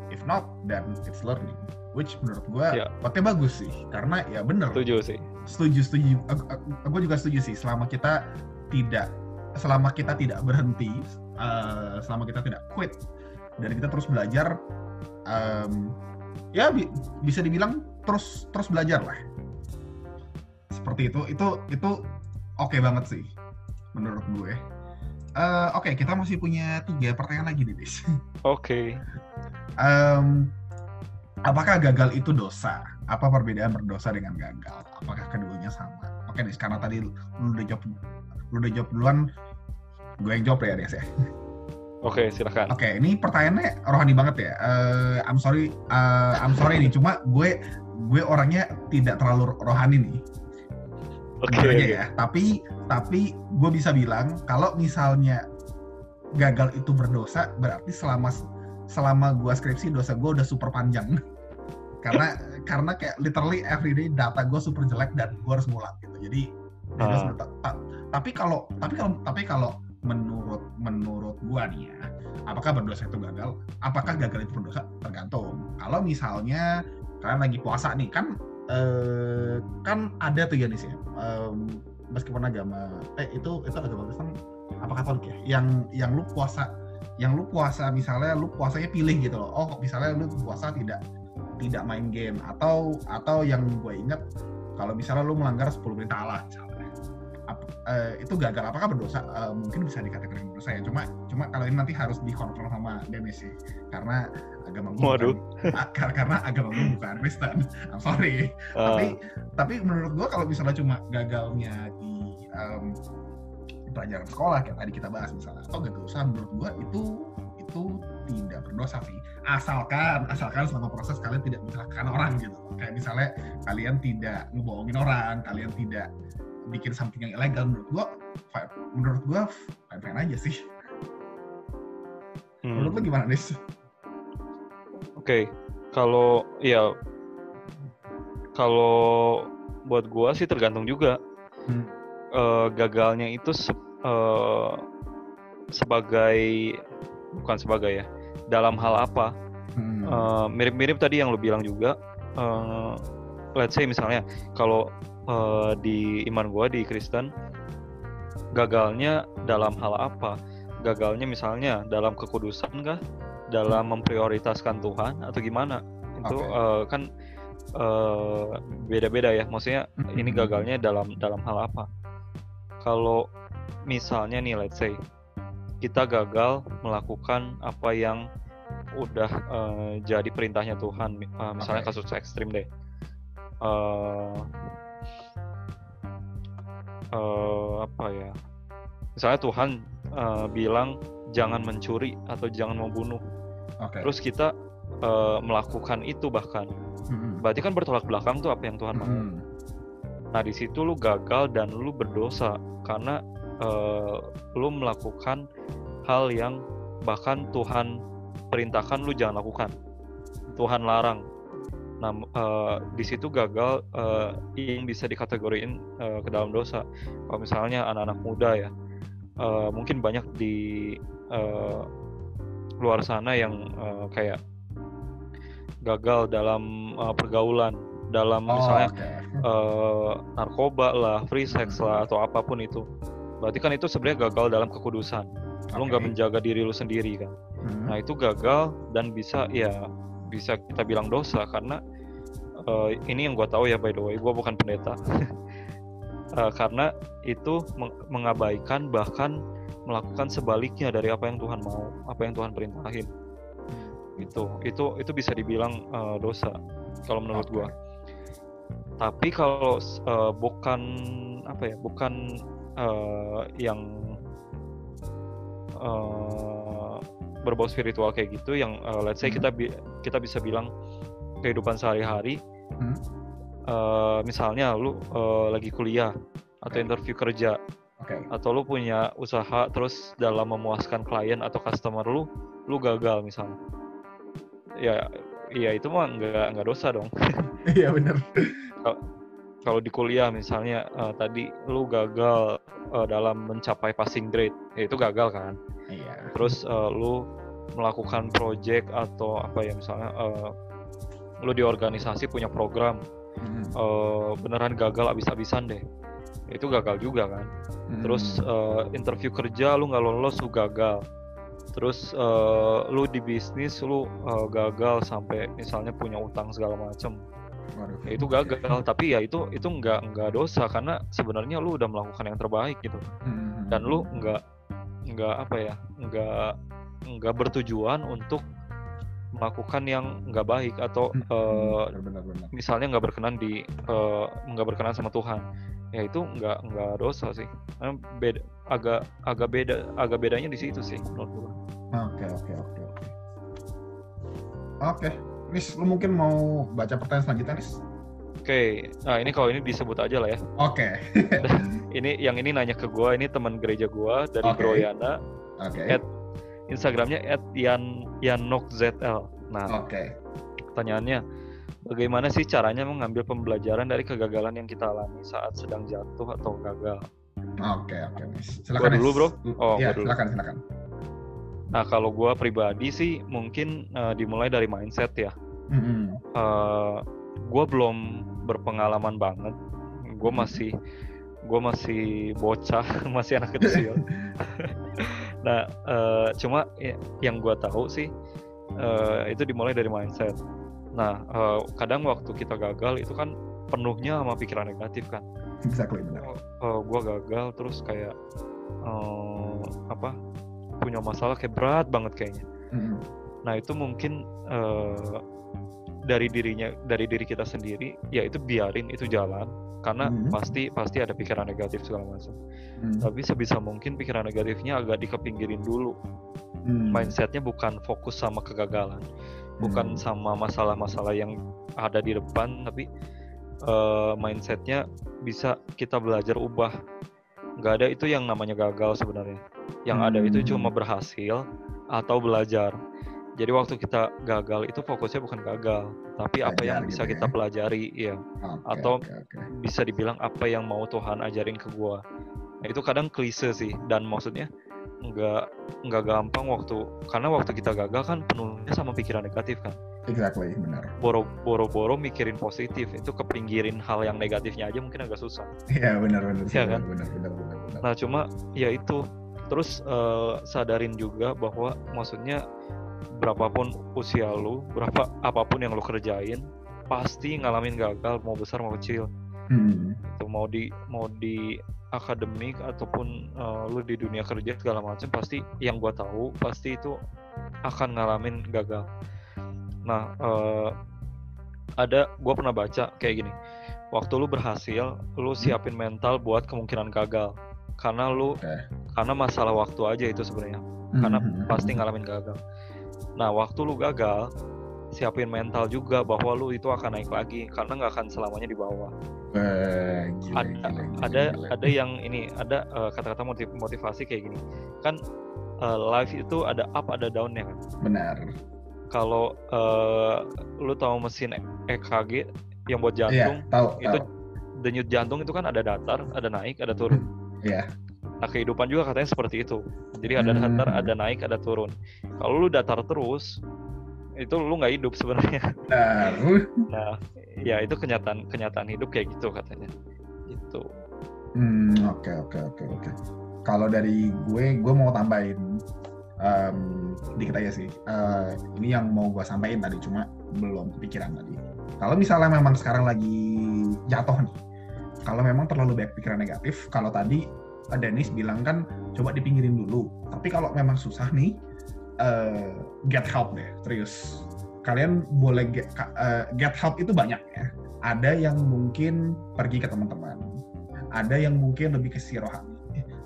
If not, then it's learning. Which menurut gua Ya. quote-nya bagus sih, karena ya bener. setuju sih Setuju, setuju. Gue juga setuju sih. Selama kita tidak, selama kita tidak berhenti, eh, selama kita tidak quit, dan kita terus belajar, em, ya bi- bisa dibilang terus terus belajar lah. Seperti itu, itu itu oke banget sih, menurut gue. Eh, oke, kita masih punya tiga pertanyaan lagi nih, Dis. <laughs> oke Em, apakah gagal itu dosa? Apa perbedaan berdosa dengan gagal? Apakah keduanya sama? Oke nih, karena tadi lu udah jawab, lu udah jawab duluan, gue yang jawab ya, Des ya. oke silahkan Oke, ini pertanyaannya rohani banget ya. Eh, I'm sorry, eh, I'm sorry nih, cuma gue gue orangnya tidak terlalu rohani nih. oke aja ya. Tapi tapi gue bisa bilang kalau misalnya gagal itu berdosa, berarti selama selama gue skripsi dosa gue udah super panjang. <laughs> karena karena kayak literally everyday data gue super jelek dan gue harus ngulang gitu. Jadi ta- ta- tapi kalau tapi kalau tapi kalau menurut menurut gua nih ya, apakah berdosa itu gagal? Apakah gagal itu berdosa? Tergantung. Kalau misalnya kalian lagi puasa nih kan eh, kan ada tuh ya nih sih em, meskipun agama eh itu itu agama Kristen apa Katolik ya yang yang lu puasa yang lu puasa misalnya lu puasanya pilih gitu loh oh misalnya lu puasa tidak tidak main game atau atau yang gue inget kalau misalnya lu melanggar 10 perintah Allah eh, itu gagal. Apakah berdosa? Eh, mungkin bisa dikategorikan berdosa ya. Cuma cuma kalau ini nanti harus dikontrol sama Dennis sih. Karena agama gue Waduh. bukan, ah, kar- karena agama gue bukan Kristen. I'm sorry. Ah, tapi tapi menurut gua kalau misalnya cuma gagalnya di em, pelajaran sekolah kayak tadi kita bahas misalnya atau gagal usaha menurut gua itu itu tidak berdosa sih. Asalkan asalkan selama proses kalian tidak mencelakakan orang gitu. Kayak misalnya kalian tidak ngebohongin orang kalian tidak bikin something yang ilegal menurut gua fi- menurut gua fine fine aja sih hmm. menurut lu gimana nis Oke, kalau ya kalau buat gua sih tergantung juga Hmm. Eh, gagalnya itu se- eh, sebagai bukan sebagai ya dalam hal apa Hmm. Eh, mirip-mirip tadi yang lu bilang juga eh, let's say misalnya kalau eh, di iman gua di Kristen gagalnya dalam hal apa gagalnya misalnya dalam kekudusan kah dalam memprioritaskan Tuhan atau gimana itu Oke. eh, kan eh, beda-beda ya maksudnya Hmm. ini gagalnya dalam dalam hal apa kalau misalnya nih let's say kita gagal melakukan apa yang udah eh, jadi perintahnya Tuhan eh, misalnya Oke. kasus ekstrim deh Eh, eh, apa ya misalnya Tuhan eh, bilang jangan mencuri atau jangan membunuh oke terus kita eh, melakukan itu bahkan Hmm. berarti kan bertolak belakang tuh apa yang Tuhan mau Hmm. Nah di situ lu gagal dan lu berdosa karena eh, lu melakukan hal yang bahkan Tuhan perintahkan lu jangan lakukan. Tuhan larang. Nah, uh, di situ gagal uh, yang bisa dikategoriin uh, ke dalam dosa. Kalau misalnya anak-anak muda ya, uh, mungkin banyak di uh, luar sana yang uh, kayak gagal dalam uh, pergaulan, dalam Oh, misalnya oke. uh, narkoba lah, free sex lah atau apa pun itu. Berarti kan itu sebenarnya gagal dalam kekudusan. Lu nggak menjaga diri lu sendiri kan. Hmm. Nah itu gagal dan bisa ya bisa kita bilang dosa karena eh, ini yang gue tahu ya by the way. Gue bukan pendeta. <laughs> Eh, karena itu meng- mengabaikan bahkan melakukan sebaliknya dari apa yang Tuhan mau apa yang Tuhan perintahin. Itu itu itu bisa dibilang eh, dosa kalau menurut gue tapi kalau eh, bukan apa ya bukan eh, yang eh, berbau spiritual kayak gitu yang eh, let's say Hmm. kita bi- kita bisa bilang kehidupan sehari-hari Hmm. eh, misalnya lu eh, lagi kuliah atau Oke. interview kerja Oke. atau lu punya usaha terus dalam memuaskan klien atau customer lu lu gagal misalnya ya ya itu mah nggak nggak dosa dong <laughs> Iya benar. kalau di kuliah misalnya eh, tadi lu gagal eh, dalam mencapai passing grade ya itu gagal kan Iya. terus eh, lu melakukan project atau apa ya misalnya eh, lu di organisasi punya program Hmm. eh, beneran gagal abis-abisan deh itu gagal juga kan terus Hmm. eh, interview kerja lu nggak lolos lu gagal terus eh, lu di bisnis lu eh, gagal sampai misalnya punya utang segala macem Waduh. ya itu gagal tapi ya itu itu nggak nggak dosa karena sebenarnya lu udah melakukan yang terbaik gitu Hmm. dan lu nggak nggak apa ya nggak nggak bertujuan untuk melakukan yang nggak baik atau Hmm. eh, benar benar. misalnya nggak berkenan di eh, nggak berkenan sama Tuhan ya itu nggak nggak dosa sih Karena beda agak agak beda agak bedanya di situ sih menurut gua. Oke oke oke oke. Oke. Nis, lu mungkin mau baca pertanyaan selanjutnya, Nis? Oke, nah ini kalau ini disebut aja lah ya. Oke. <laughs> Ini yang ini nanya ke gua, ini teman gereja gua dari Oke. Broyana, Oke. At- Instagramnya @yan yanokzl. Nah, Oke. pertanyaannya, bagaimana sih caranya mengambil pembelajaran dari kegagalan yang kita alami saat sedang jatuh atau gagal? Oke oke. Gua Silakan. dulu, Nis. bro? Oh, gua dulu. silakan silakan. Nah, kalau gua pribadi sih mungkin eh, dimulai dari mindset ya. Hmm. eh gue belum berpengalaman banget gue masih gue masih bocah <laughs> masih anak kecil <laughs> nah eh, cuma ya- yang gue tahu sih eh, itu dimulai dari mindset nah eh, kadang waktu kita gagal itu kan penuhnya sama pikiran negatif kan Exactly benar. gue gagal terus kayak eh, apa punya masalah kayak berat banget kayaknya Hmm. Nah itu mungkin eh, dari dirinya, dari diri kita sendiri, ya itu biarin itu jalan, karena Mhm. pasti pasti ada pikiran negatif segala macam. Hmm. Tapi sebisa mungkin pikiran negatifnya agak dikepinggirin dulu. Hmm. Mindsetnya bukan fokus sama kegagalan, bukan Hmm. sama masalah-masalah yang ada di depan, tapi eh, mindsetnya bisa kita belajar ubah. Nggak ada itu yang namanya gagal sebenarnya. Yang ada itu Hmm. cuma berhasil atau belajar. Jadi waktu kita gagal itu fokusnya bukan gagal, tapi apa yang Belajar bisa gitu kita ya. pelajari, ya. Oke, atau- oke, oke. Bisa dibilang apa yang mau Tuhan ajarin ke gua. Nah, itu kadang klise sih, dan maksudnya nggak nggak gampang waktu karena waktu kita gagal kan penuhnya sama pikiran negatif kan. Exactly benar. Boro boro-boro mikirin positif itu kepinggirin hal yang negatifnya aja mungkin agak susah. Iya benar benar. Iya kan? Benar benar benar benar. Nah cuma ya itu terus eh, sadarin juga bahwa maksudnya berapapun usia lu, berapa apa pun yang lu kerjain pasti ngalamin gagal mau besar mau kecil. Hmm. Itu mau di mau di akademik ataupun eh, lu di dunia kerja segala macam pasti yang gua tahu pasti itu akan ngalamin gagal. Nah eh, ada gua pernah baca kayak gini. Waktu lu berhasil, lu siapin mental buat kemungkinan gagal. Karena lu Oke. karena masalah waktu aja itu sebenarnya karena Hmm. pasti ngalamin gagal nah waktu lu gagal siapin mental juga bahwa lu itu akan naik lagi karena nggak akan selamanya di bawah Eh, gila, ada gila, gila, ada gila. ada yang ini ada eh, kata-kata motiv- motivasi kayak gini kan eh, life itu ada up ada downnya kan benar. kalau uh, lu tahu mesin EKG yang buat Iya, jantung tahu. itu tahu. denyut jantung itu kan ada datar, ada naik, ada turun. <laughs> Iya. Nah kehidupan juga katanya seperti itu. Jadi ada Hmm. datar, ada naik, ada turun. Kalau lu datar terus, itu lu nggak hidup sebenarnya. Nah, <laughs> Nah, ya itu kenyataan kenyataan hidup kayak gitu katanya. Gitu. Hmm, oke oke oke oke. Kalau dari gue, gue mau tambahin em, dikit aja sih. Eh, ini yang mau gue sampaikan tadi, cuma belum kepikiran tadi. Kalau misalnya memang sekarang lagi jatuh nih, kalau memang terlalu banyak pikiran negatif, kalau tadi eh, Dennis bilang kan coba dipinggirin dulu. Tapi kalau memang susah nih, eh, get help deh, serius. Kalian boleh get, ka- eh, get help itu banyak ya. Ada yang mungkin pergi ke teman-teman, ada yang mungkin lebih ke sirohani.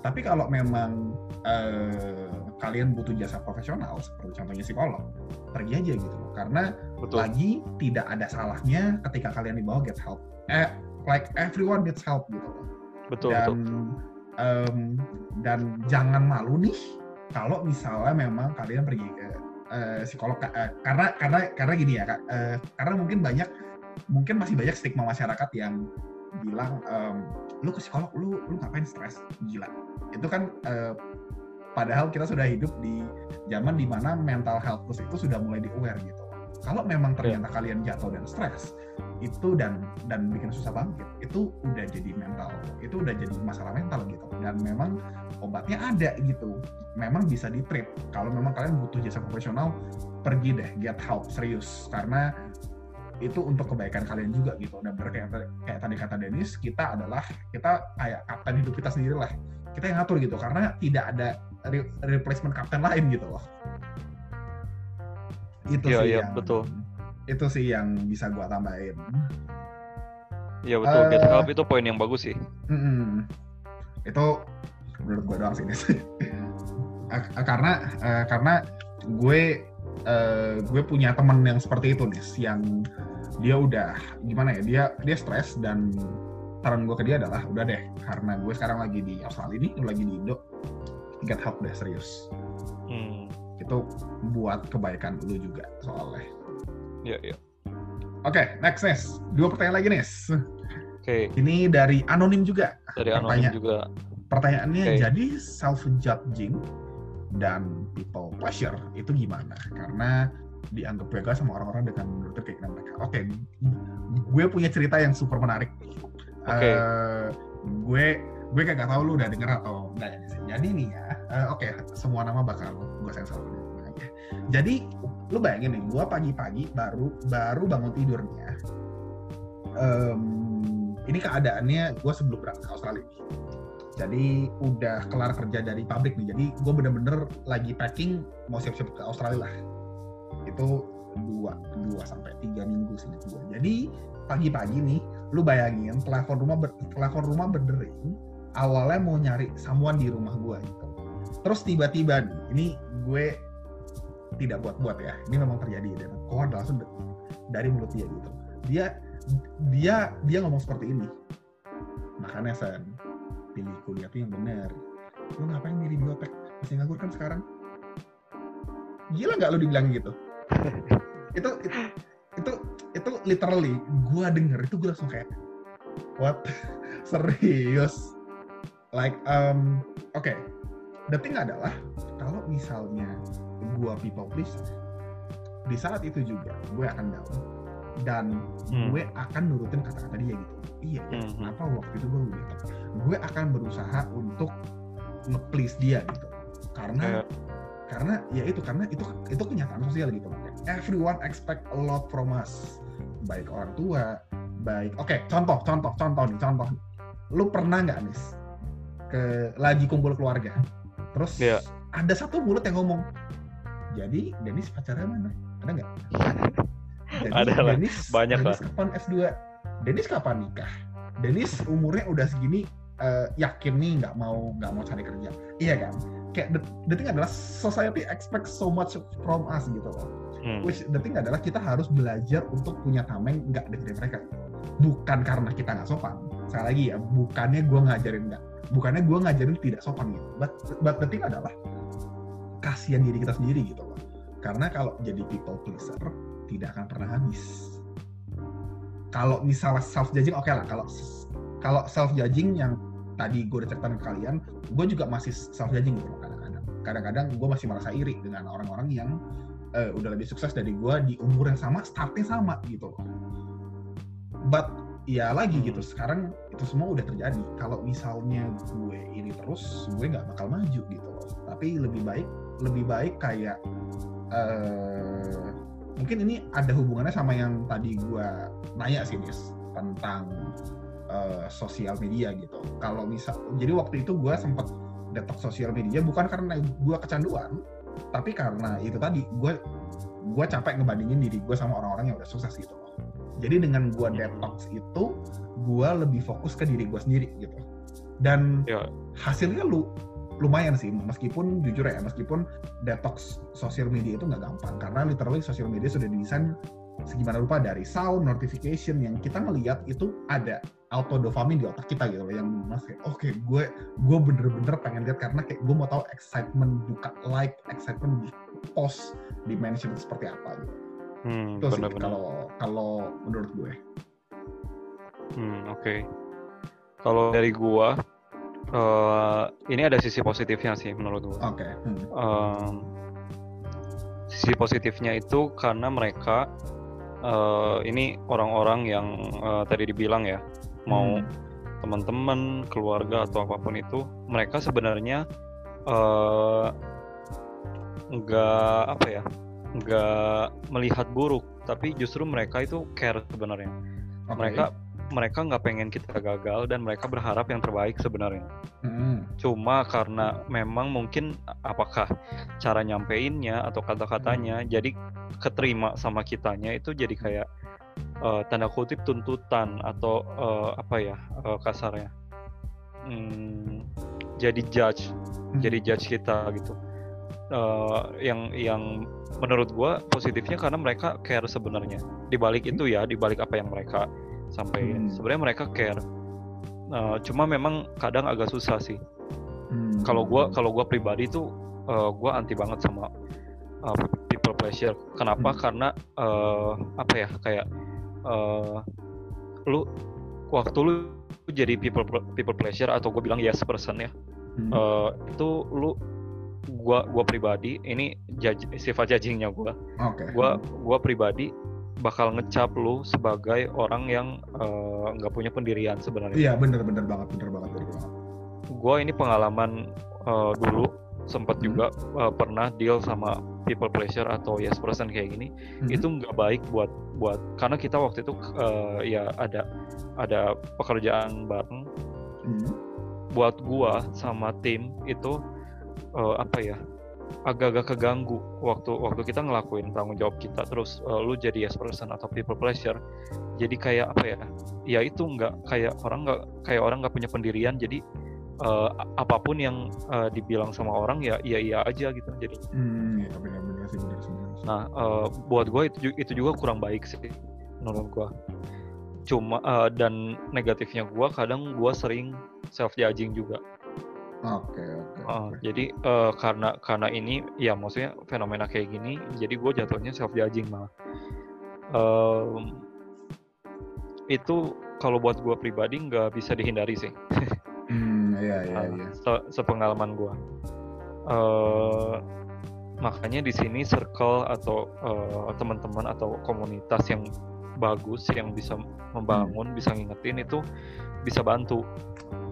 Tapi kalau memang eh, kalian butuh jasa profesional seperti contohnya psikolog, pergi aja gitu. Karena Betul. lagi tidak ada salahnya ketika kalian dibawa get help. Eh, like everyone needs help gitu loh. Betul, Dan betul. em, dan jangan malu nih kalau misalnya memang kalian pergi ke eh, psikolog eh, karena karena karena gini ya Kak, eh, karena mungkin banyak mungkin masih banyak stigma masyarakat yang bilang em, lu ke psikolog lu lu ngapain stres gila itu kan eh, padahal kita sudah hidup di zaman di mana mental health plus itu sudah mulai di aware gitu kalau memang ternyata kalian jatuh dan stres itu dan dan bikin susah bangkit itu udah jadi mental itu udah jadi masalah mental gitu. Dan memang obatnya ada gitu. Memang bisa di treat kalau memang kalian butuh jasa profesional pergi deh get help serius. Karena itu untuk kebaikan kalian juga gitu. Dan bener kayak, kayak tadi kata Dennis kita adalah kita kayak kapten hidup kita sendiri lah kita yang ngatur gitu karena tidak ada re- replacement kapten lain gitu loh itu Iya, sih iya, yang betul. itu sih yang bisa gua tambahin Iya betul. Get Eh, help itu poin yang bagus sih. Mm-mm. itu menurut gue doang sih Nis. <laughs> Eh, karena eh, karena gue eh, gue punya temen yang seperti itu nih yang dia udah gimana ya dia dia stres dan saran gue ke dia adalah udah deh karena gue sekarang lagi di Australia ini lagi di Indo get help deh serius Hmm. Itu buat kebaikan lu juga soalnya Iya, iya. oke next Nis dua pertanyaan lagi Nis Oke, ini dari anonim juga dari anonim Pertanyaan. juga. Pertanyaannya Oke. jadi self judging dan people pleasure itu gimana? Karena dianggap gagal sama orang-orang dengan menuruti keinginan mereka. Oke, gue punya cerita yang super menarik. Oke. Eh, gue gue kagak tahu lu udah denger atau enggak ya. Jadi nih ya, eh, oke semua nama bakal gue sensor. Jadi lu bayangin nih, gue pagi-pagi baru baru bangun tidur nih ya. Em, ini keadaannya gue sebelum berangkat ke Australia. Jadi udah kelar kerja dari pabrik nih. Jadi gue bener-bener lagi packing mau siap-siap ke Australia lah. Itu dua, dua sampai tiga minggu sih gue. Jadi pagi-pagi nih, lu bayangin telepon rumah telepon rumah berdering. Awalnya mau nyari samuan di rumah gue gitu. Terus tiba-tiba ini gue tidak buat-buat ya. Ini memang terjadi dan keluar langsung dari mulut dia gitu. Dia dia dia ngomong seperti ini. Makanya Sen, pilih kuliah tuh yang bener. Lu ngapain milih biotek? Masih nganggur kan sekarang? Gila nggak lu dibilang gitu? <laughs> itu, itu itu itu literally gua denger itu gue langsung kayak what <laughs> serius like um oke. The thing adalah kalau misalnya gua people please di saat itu juga gue akan down. Dan Hmm. gue akan nurutin kata-kata dia gitu. Iya ya Mhm. kenapa waktu itu gue gitu gue akan berusaha untuk nge-please dia gitu. Karena Kayak- karena ya itu karena itu itu kenyataan sosial gitu loh. Everyone expect a lot from us. Baik orang tua baik oke contoh contoh contoh nih contoh. Lu pernah nggak nis ke lagi kumpul keluarga. Terus Iya. ada satu mulut yang ngomong jadi Denis pacarnya mana? Ada nggak? Ada lah, banyak Denis kapan S2 Denis kapan nikah? Denis umurnya udah segini eh, yakin nih nggak mau nggak mau cari kerja. Iya kan? Kayak the, the thing adalah society expect so much from us gitu loh. Hmm. which the thing adalah kita harus belajar untuk punya tameng nggak dengerin mereka. Bukan karena kita nggak sopan. Sekali lagi ya bukannya gue ngajarin nggak bukannya gue ngajarin tidak sopan gitu but, but the thing adalah kasihan diri kita sendiri gitu loh Karena kalau jadi people pleaser tidak akan pernah habis. Kalau misalnya self judging oke lah. Kalau kalau self judging yang tadi gue udah ceritain ke kalian, gue juga masih self judging gitu loh kadang-kadang. Kadang-kadang gue masih merasa iri dengan orang-orang yang uh, udah lebih sukses dari gue di umur yang sama, startnya sama gitu loh. But ya lagi gitu sekarang itu semua udah terjadi. Kalau misalnya gue ini terus gue nggak bakal maju gitu loh. Tapi lebih baik lebih baik kayak uh, mungkin ini ada hubungannya sama yang tadi gue nanya sih Nis tentang uh, sosial media gitu. Kalau misal jadi waktu itu gue sempat detox sosial media bukan karena gue kecanduan tapi karena itu tadi gue gue capek ngebandingin diri gue sama orang-orang yang udah sukses gitu loh. Jadi dengan gue detox itu, gue lebih fokus ke diri gue sendiri gitu. Dan ya. hasilnya lu lumayan sih, meskipun jujur ya, meskipun detox sosial media itu nggak gampang karena literally sosial media sudah didesain segimana rupa dari sound notification yang kita ngelihat itu ada auto dopamin di otak kita gitu loh yang mas kayak oke okay, gue gue bener-bener pengen lihat karena kayak gue mau tahu excitement buka like excitement di post di mention seperti apa gitu Hmm, itu sih kalau kalau menurut gue. Hmm, oke. Okay. Kalau dari gue, uh, ini ada sisi positifnya sih menurut gue. Oke. Okay. Hmm. Um, sisi positifnya itu karena mereka uh, ini orang-orang yang uh, tadi dibilang ya mau hmm. teman-teman, keluarga atau apa pun itu, mereka sebenarnya nggak uh, apa ya nggak melihat buruk tapi justru mereka itu care sebenarnya okay. mereka mereka nggak pengen kita gagal dan mereka berharap yang terbaik sebenarnya mm. cuma karena memang mungkin apakah cara nyampeinnya atau kata-katanya mm. jadi keterima sama kitanya itu jadi kayak uh, tanda kutip tuntutan atau uh, apa ya uh, kasarnya hmm, jadi judge mm. jadi judge kita gitu uh, yang yang menurut gue positifnya karena mereka care sebenarnya di balik itu ya di balik apa yang mereka sampaikan hmm. sebenarnya mereka care uh, cuma memang kadang agak susah sih hmm. kalau gue kalau gue pribadi tuh uh, eh, gue anti banget sama uh, people pleasure kenapa hmm. karena uh, apa ya kayak uh, lu waktu lu jadi people people pleasure atau gue bilang yes person ya hmm. uh, itu lu gua gua pribadi ini judge, sifat judgingnya gua okay. gua gua pribadi bakal ngecap lu sebagai orang yang eh, nggak uh, punya pendirian sebenarnya iya bener bener banget bener banget bener banget gua ini pengalaman uh, dulu sempat hmm. juga uh, pernah deal sama people pleasure atau yes person kayak gini hmm. itu nggak baik buat buat karena kita waktu itu uh, ya ada ada pekerjaan bareng hmm. buat gua sama tim itu uh, apa ya agak-agak keganggu waktu waktu kita ngelakuin tanggung jawab kita terus uh, lu jadi yes person atau people pleasure jadi kayak apa ya? Ya itu nggak kayak orang nggak kayak orang nggak punya pendirian. Jadi uh, apa pun yang uh, dibilang sama orang ya iya iya aja gitu jadi hmm, ya, sih, benar, benar, nah uh, buat gue itu itu juga kurang baik sih menurut gue cuma uh, dan negatifnya gue kadang gue sering self judging juga Oke oke. Uh, jadi uh, karena karena ini ya maksudnya fenomena kayak gini, jadi gue jatuhnya self judging malah. Uh, itu kalau buat gue pribadi nggak bisa dihindari sih. hmm iya <laughs> iya iya. Se sepengalaman gue. Uh, makanya di sini circle atau uh, teman-teman atau komunitas yang bagus yang bisa membangun, hmm. bisa ngingetin itu bisa bantu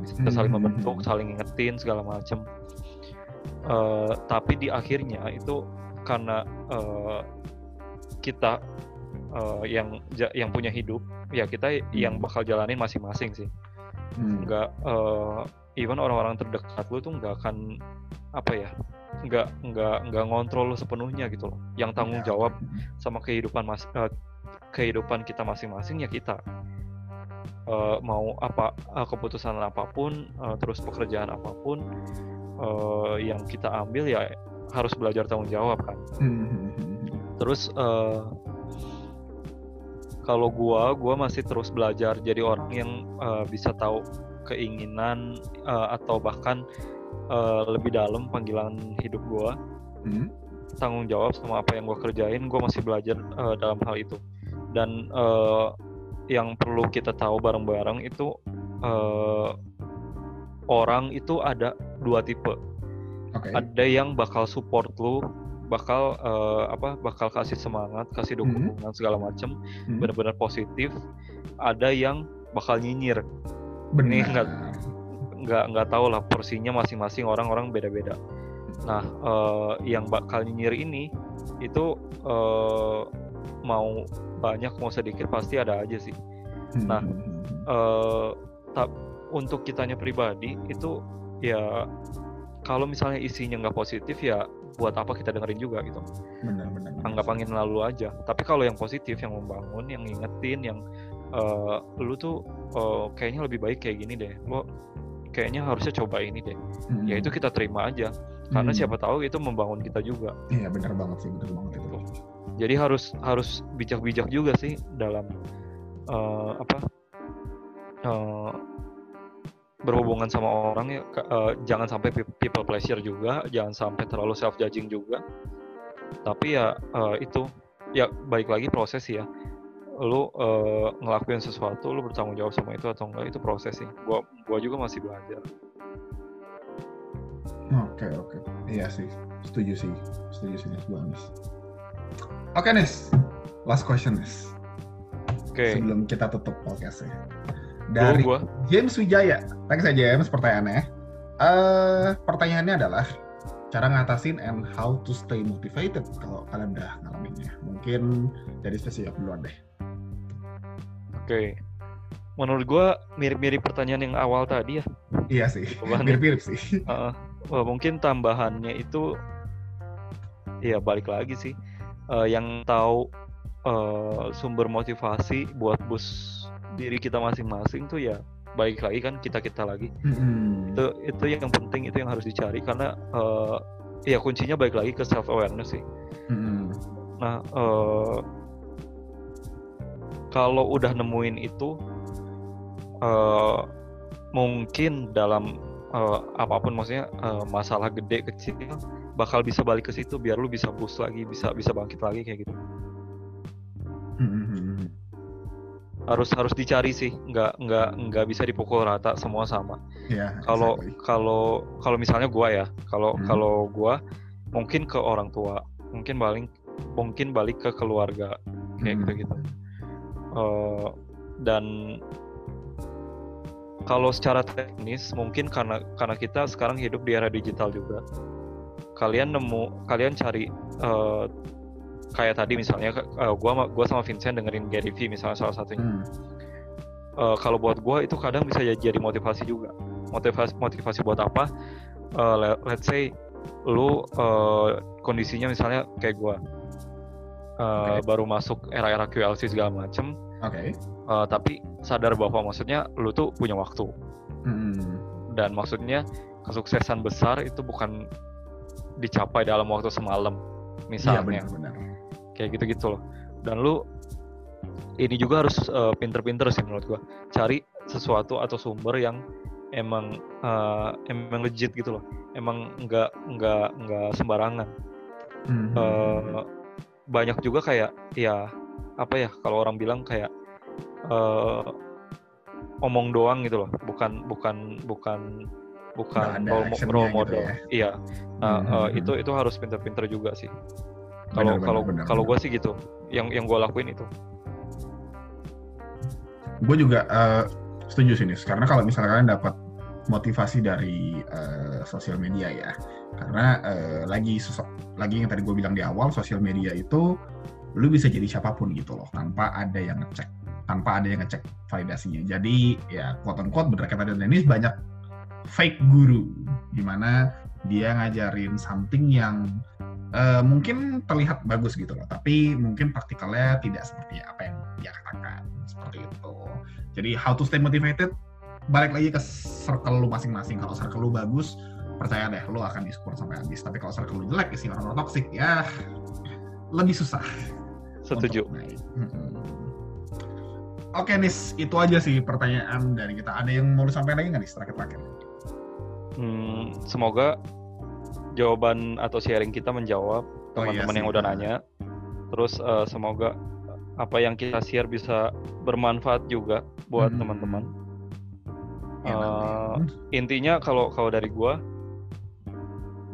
kita saling hmm, membentuk saling ingetin segala macam uh, tapi di akhirnya itu karena uh, kita uh, yang yang punya hidup ya kita hmm. yang bakal jalanin masing-masing sih hmm. nggak uh, even orang-orang terdekat lu tuh nggak akan apa ya nggak nggak nggak ngontrol sepenuhnya gitu loh yang tanggung ya. jawab sama kehidupan mas uh, kehidupan kita masing-masing ya kita uh, mau apa uh, keputusan apa pun uh, terus pekerjaan apa pun uh, yang kita ambil ya harus belajar tanggung jawab kan mm-hmm. terus uh, kalau gua gua masih terus belajar jadi orang yang uh, bisa tahu keinginan uh, atau bahkan uh, lebih dalam panggilan hidup gua mm-hmm. tanggung jawab sama apa yang gue kerjain gue masih belajar uh, dalam hal itu dan uh, yang perlu kita tahu bareng-bareng itu uh, orang itu ada dua tipe Oke. ada yang bakal support lu bakal uh, apa bakal kasih semangat kasih dukungan segala macem Hmm. benar-benar positif ada yang bakal nyinyir Benar. ini enggak- nggak nggak tahu lah porsinya masing-masing orang-orang beda-beda nah eh, yang bakal nyinyir ini itu eh, mau banyak mau sedikit pasti ada aja sih Hmm, nah, tak untuk kitanya pribadi itu ya kalau misalnya isinya nggak positif ya buat apa kita dengerin juga gitu benar benar. benar. anggap angin lalu aja tapi kalau yang positif yang membangun yang ngingetin yang eh, lu tuh eh, kayaknya lebih baik kayak gini deh lo kayaknya harusnya coba ini deh Hmm. ya itu kita terima aja karena Hmm. siapa tahu itu membangun kita juga Iya benar banget sih, benar banget itu. Jadi harus harus bijak-bijak juga sih dalam eh, apa eh, berhubungan sama orang ya. Eh, jangan sampai pe- people pleasure juga jangan sampai terlalu self judging juga. Tapi ya eh, itu ya balik lagi proses ya. Lu eh, ngelakuin sesuatu lu bertanggung jawab sama itu atau enggak itu proses sih. Gua gua juga masih belajar. Oke oke, iya sih, setuju sih, setuju sih Nis, Oke Nis, last question Nis. oke Sebelum kita tutup podcastnya. Dari gua James Wijaya, thanks ya James pertanyaannya. Eh pertanyaannya adalah cara ngatasin and how to stay motivated kalau kalian udah ngalaminnya. Mungkin dari spesial duluan deh. Oke. Menurut gua mirip-mirip pertanyaan yang awal tadi ya. Iya sih, mirip-mirip sih. Wah, mungkin tambahannya itu ya balik lagi sih. Eh, yang tahu eh, sumber motivasi buat bus diri kita masing-masing tuh ya balik lagi kan kita-kita lagi. Mm-mm. Itu itu yang penting itu yang harus dicari karena eh, ya kuncinya balik lagi ke self awareness sih. Mm-mm. Nah, eh, kalau udah nemuin itu, eh, mungkin dalam eh, apa pun maksudnya eh, masalah gede kecil bakal bisa balik ke situ biar lu bisa boost lagi, bisa bisa bangkit lagi kayak gitu. Harus harus dicari sih, nggak nggak nggak bisa dipukul rata semua sama. Iya. Kalau exactly. kalau kalau misalnya gua ya, kalau Hmm. kalau gua mungkin ke orang tua, mungkin balik mungkin balik ke keluarga kayak Hmm. gitu-gitu. Eh, dan kalau secara teknis mungkin karena karena kita sekarang hidup di era digital juga. Kalian nemu kalian cari eh, kayak tadi misalnya eh, gua sama- gua sama Vincent dengerin Gary Vee misalnya salah satunya. Hmm. Eh, kalau buat gua itu kadang bisa jadi motivasi juga. Motivasi motivasi buat apa? Le- let's say lu eh, kondisinya misalnya kayak gua eh, baru masuk era-era QLC segala macem Oke. Uh, tapi sadar bahwa maksudnya lu tuh punya waktu Mm-mm. dan maksudnya kesuksesan besar itu bukan dicapai dalam waktu semalam Iya misalnya benar-benar. kayak gitu-gitu loh. Dan lu ini juga harus uh, pinter-pinter sih menurut gua. Cari sesuatu atau sumber yang emang uh, emang legit gitu loh. Emang nggak nggak nggak sembarangan. Mhm. Eh, banyak juga kayak ya apa ya kalau orang bilang kayak eh omong doang gitu loh. Bukan bukan bukan bukan role, role gitu model. ya. iya. Nah, Mhm. eh, itu itu harus pinter-pinter juga sih. Kalau kalau kalau gue sih gitu. Yang yang gue lakuin itu. Gue juga eh, setuju sih Nis. Karena kalau misalnya kalian dapat motivasi dari eh, sosial media ya. Karena eh, lagi lagi yang tadi gue bilang di awal sosial media itu lu bisa jadi siapa pun gitu loh tanpa ada yang ngecek tanpa ada yang ngecek validasinya. Jadi ya quote on quote bener kata Dennis banyak fake guru di mana dia ngajarin something yang eh, mungkin terlihat bagus gitu loh tapi mungkin praktikalnya tidak seperti apa yang dia katakan seperti itu jadi how to stay motivated balik lagi ke circle lu masing-masing kalau circle lu bagus percaya deh lu akan di-support sampai habis tapi kalau circle lu jelek isi orang-orang toxic ya lebih susah setuju. Mm-mm. Oke Nis, itu aja sih pertanyaan dari kita. Ada yang mau lu sampaikan lagi nggak nih terakhir-terakhir? Hmm, semoga jawaban atau sharing kita menjawab Oh, iya teman-teman yang udah nanya. Terus eh, semoga apa yang kita share bisa bermanfaat juga buat Hmm. teman-teman. Ya, amin. intinya kalau kalau dari gua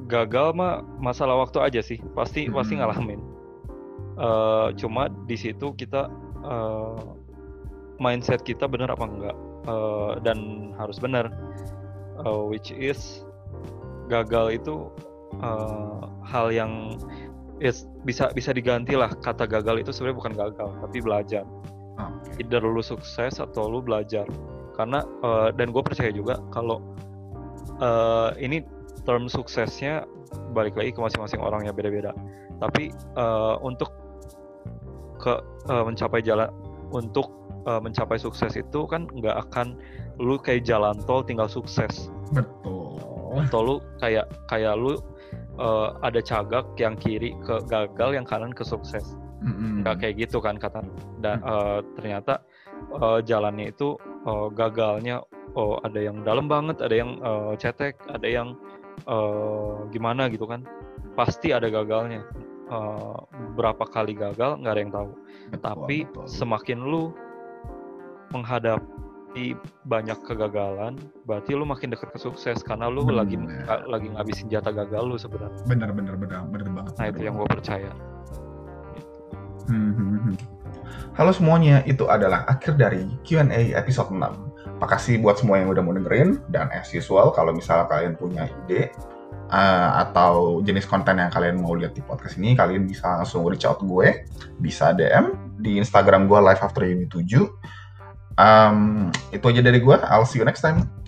gagal mah masalah waktu aja sih pasti pasti Hmm. ngalamin Eh, cuma di situ kita eh, mindset kita benar apa enggak Eh, dan harus benar Eh, which is gagal itu eh, hal yang is- bisa bisa diganti lah. Kata gagal itu sebenarnya bukan gagal tapi belajar. Oke. either lu sukses atau lu belajar. Karena eh, dan gue percaya juga kalau eh, ini term suksesnya balik lagi ke masing-masing orang ya beda-beda. Tapi eh, untuk ke eh, mencapai jalan untuk eh, mencapai sukses itu kan nggak akan lu kayak jalan tol tinggal sukses. Betul. atau lu kayak kayak lu eh, ada cagak yang kiri ke gagal yang kanan ke sukses. Mm-mm. nggak kayak gitu kan kata dan eh, ternyata eh, jalannya itu eh, gagalnya oh ada yang dalam banget ada yang eh, cetek ada yang eh, gimana gitu kan. Pasti ada gagalnya Eh, berapa kali gagal nggak ada yang tahu Betul, tapi betul. semakin lu menghadapi banyak kegagalan berarti lu makin dekat ke sukses karena lu lagi Bener. lagi ngabisin jatah gagal lu sebenarnya bener bener bener bener banget. nah bener itu yang gue percaya Hmm, hmm, hmm. Halo semuanya, itu adalah akhir dari Q&A episode 6. Makasih buat semua yang udah mau dengerin, dan as usual, kalau misalnya kalian punya ide uh, atau jenis konten yang kalian mau lihat di podcast ini, kalian bisa langsung reach out gue, bisa DM di Instagram gue live after uni 7. Um, itu aja dari gue, I'll see you next time.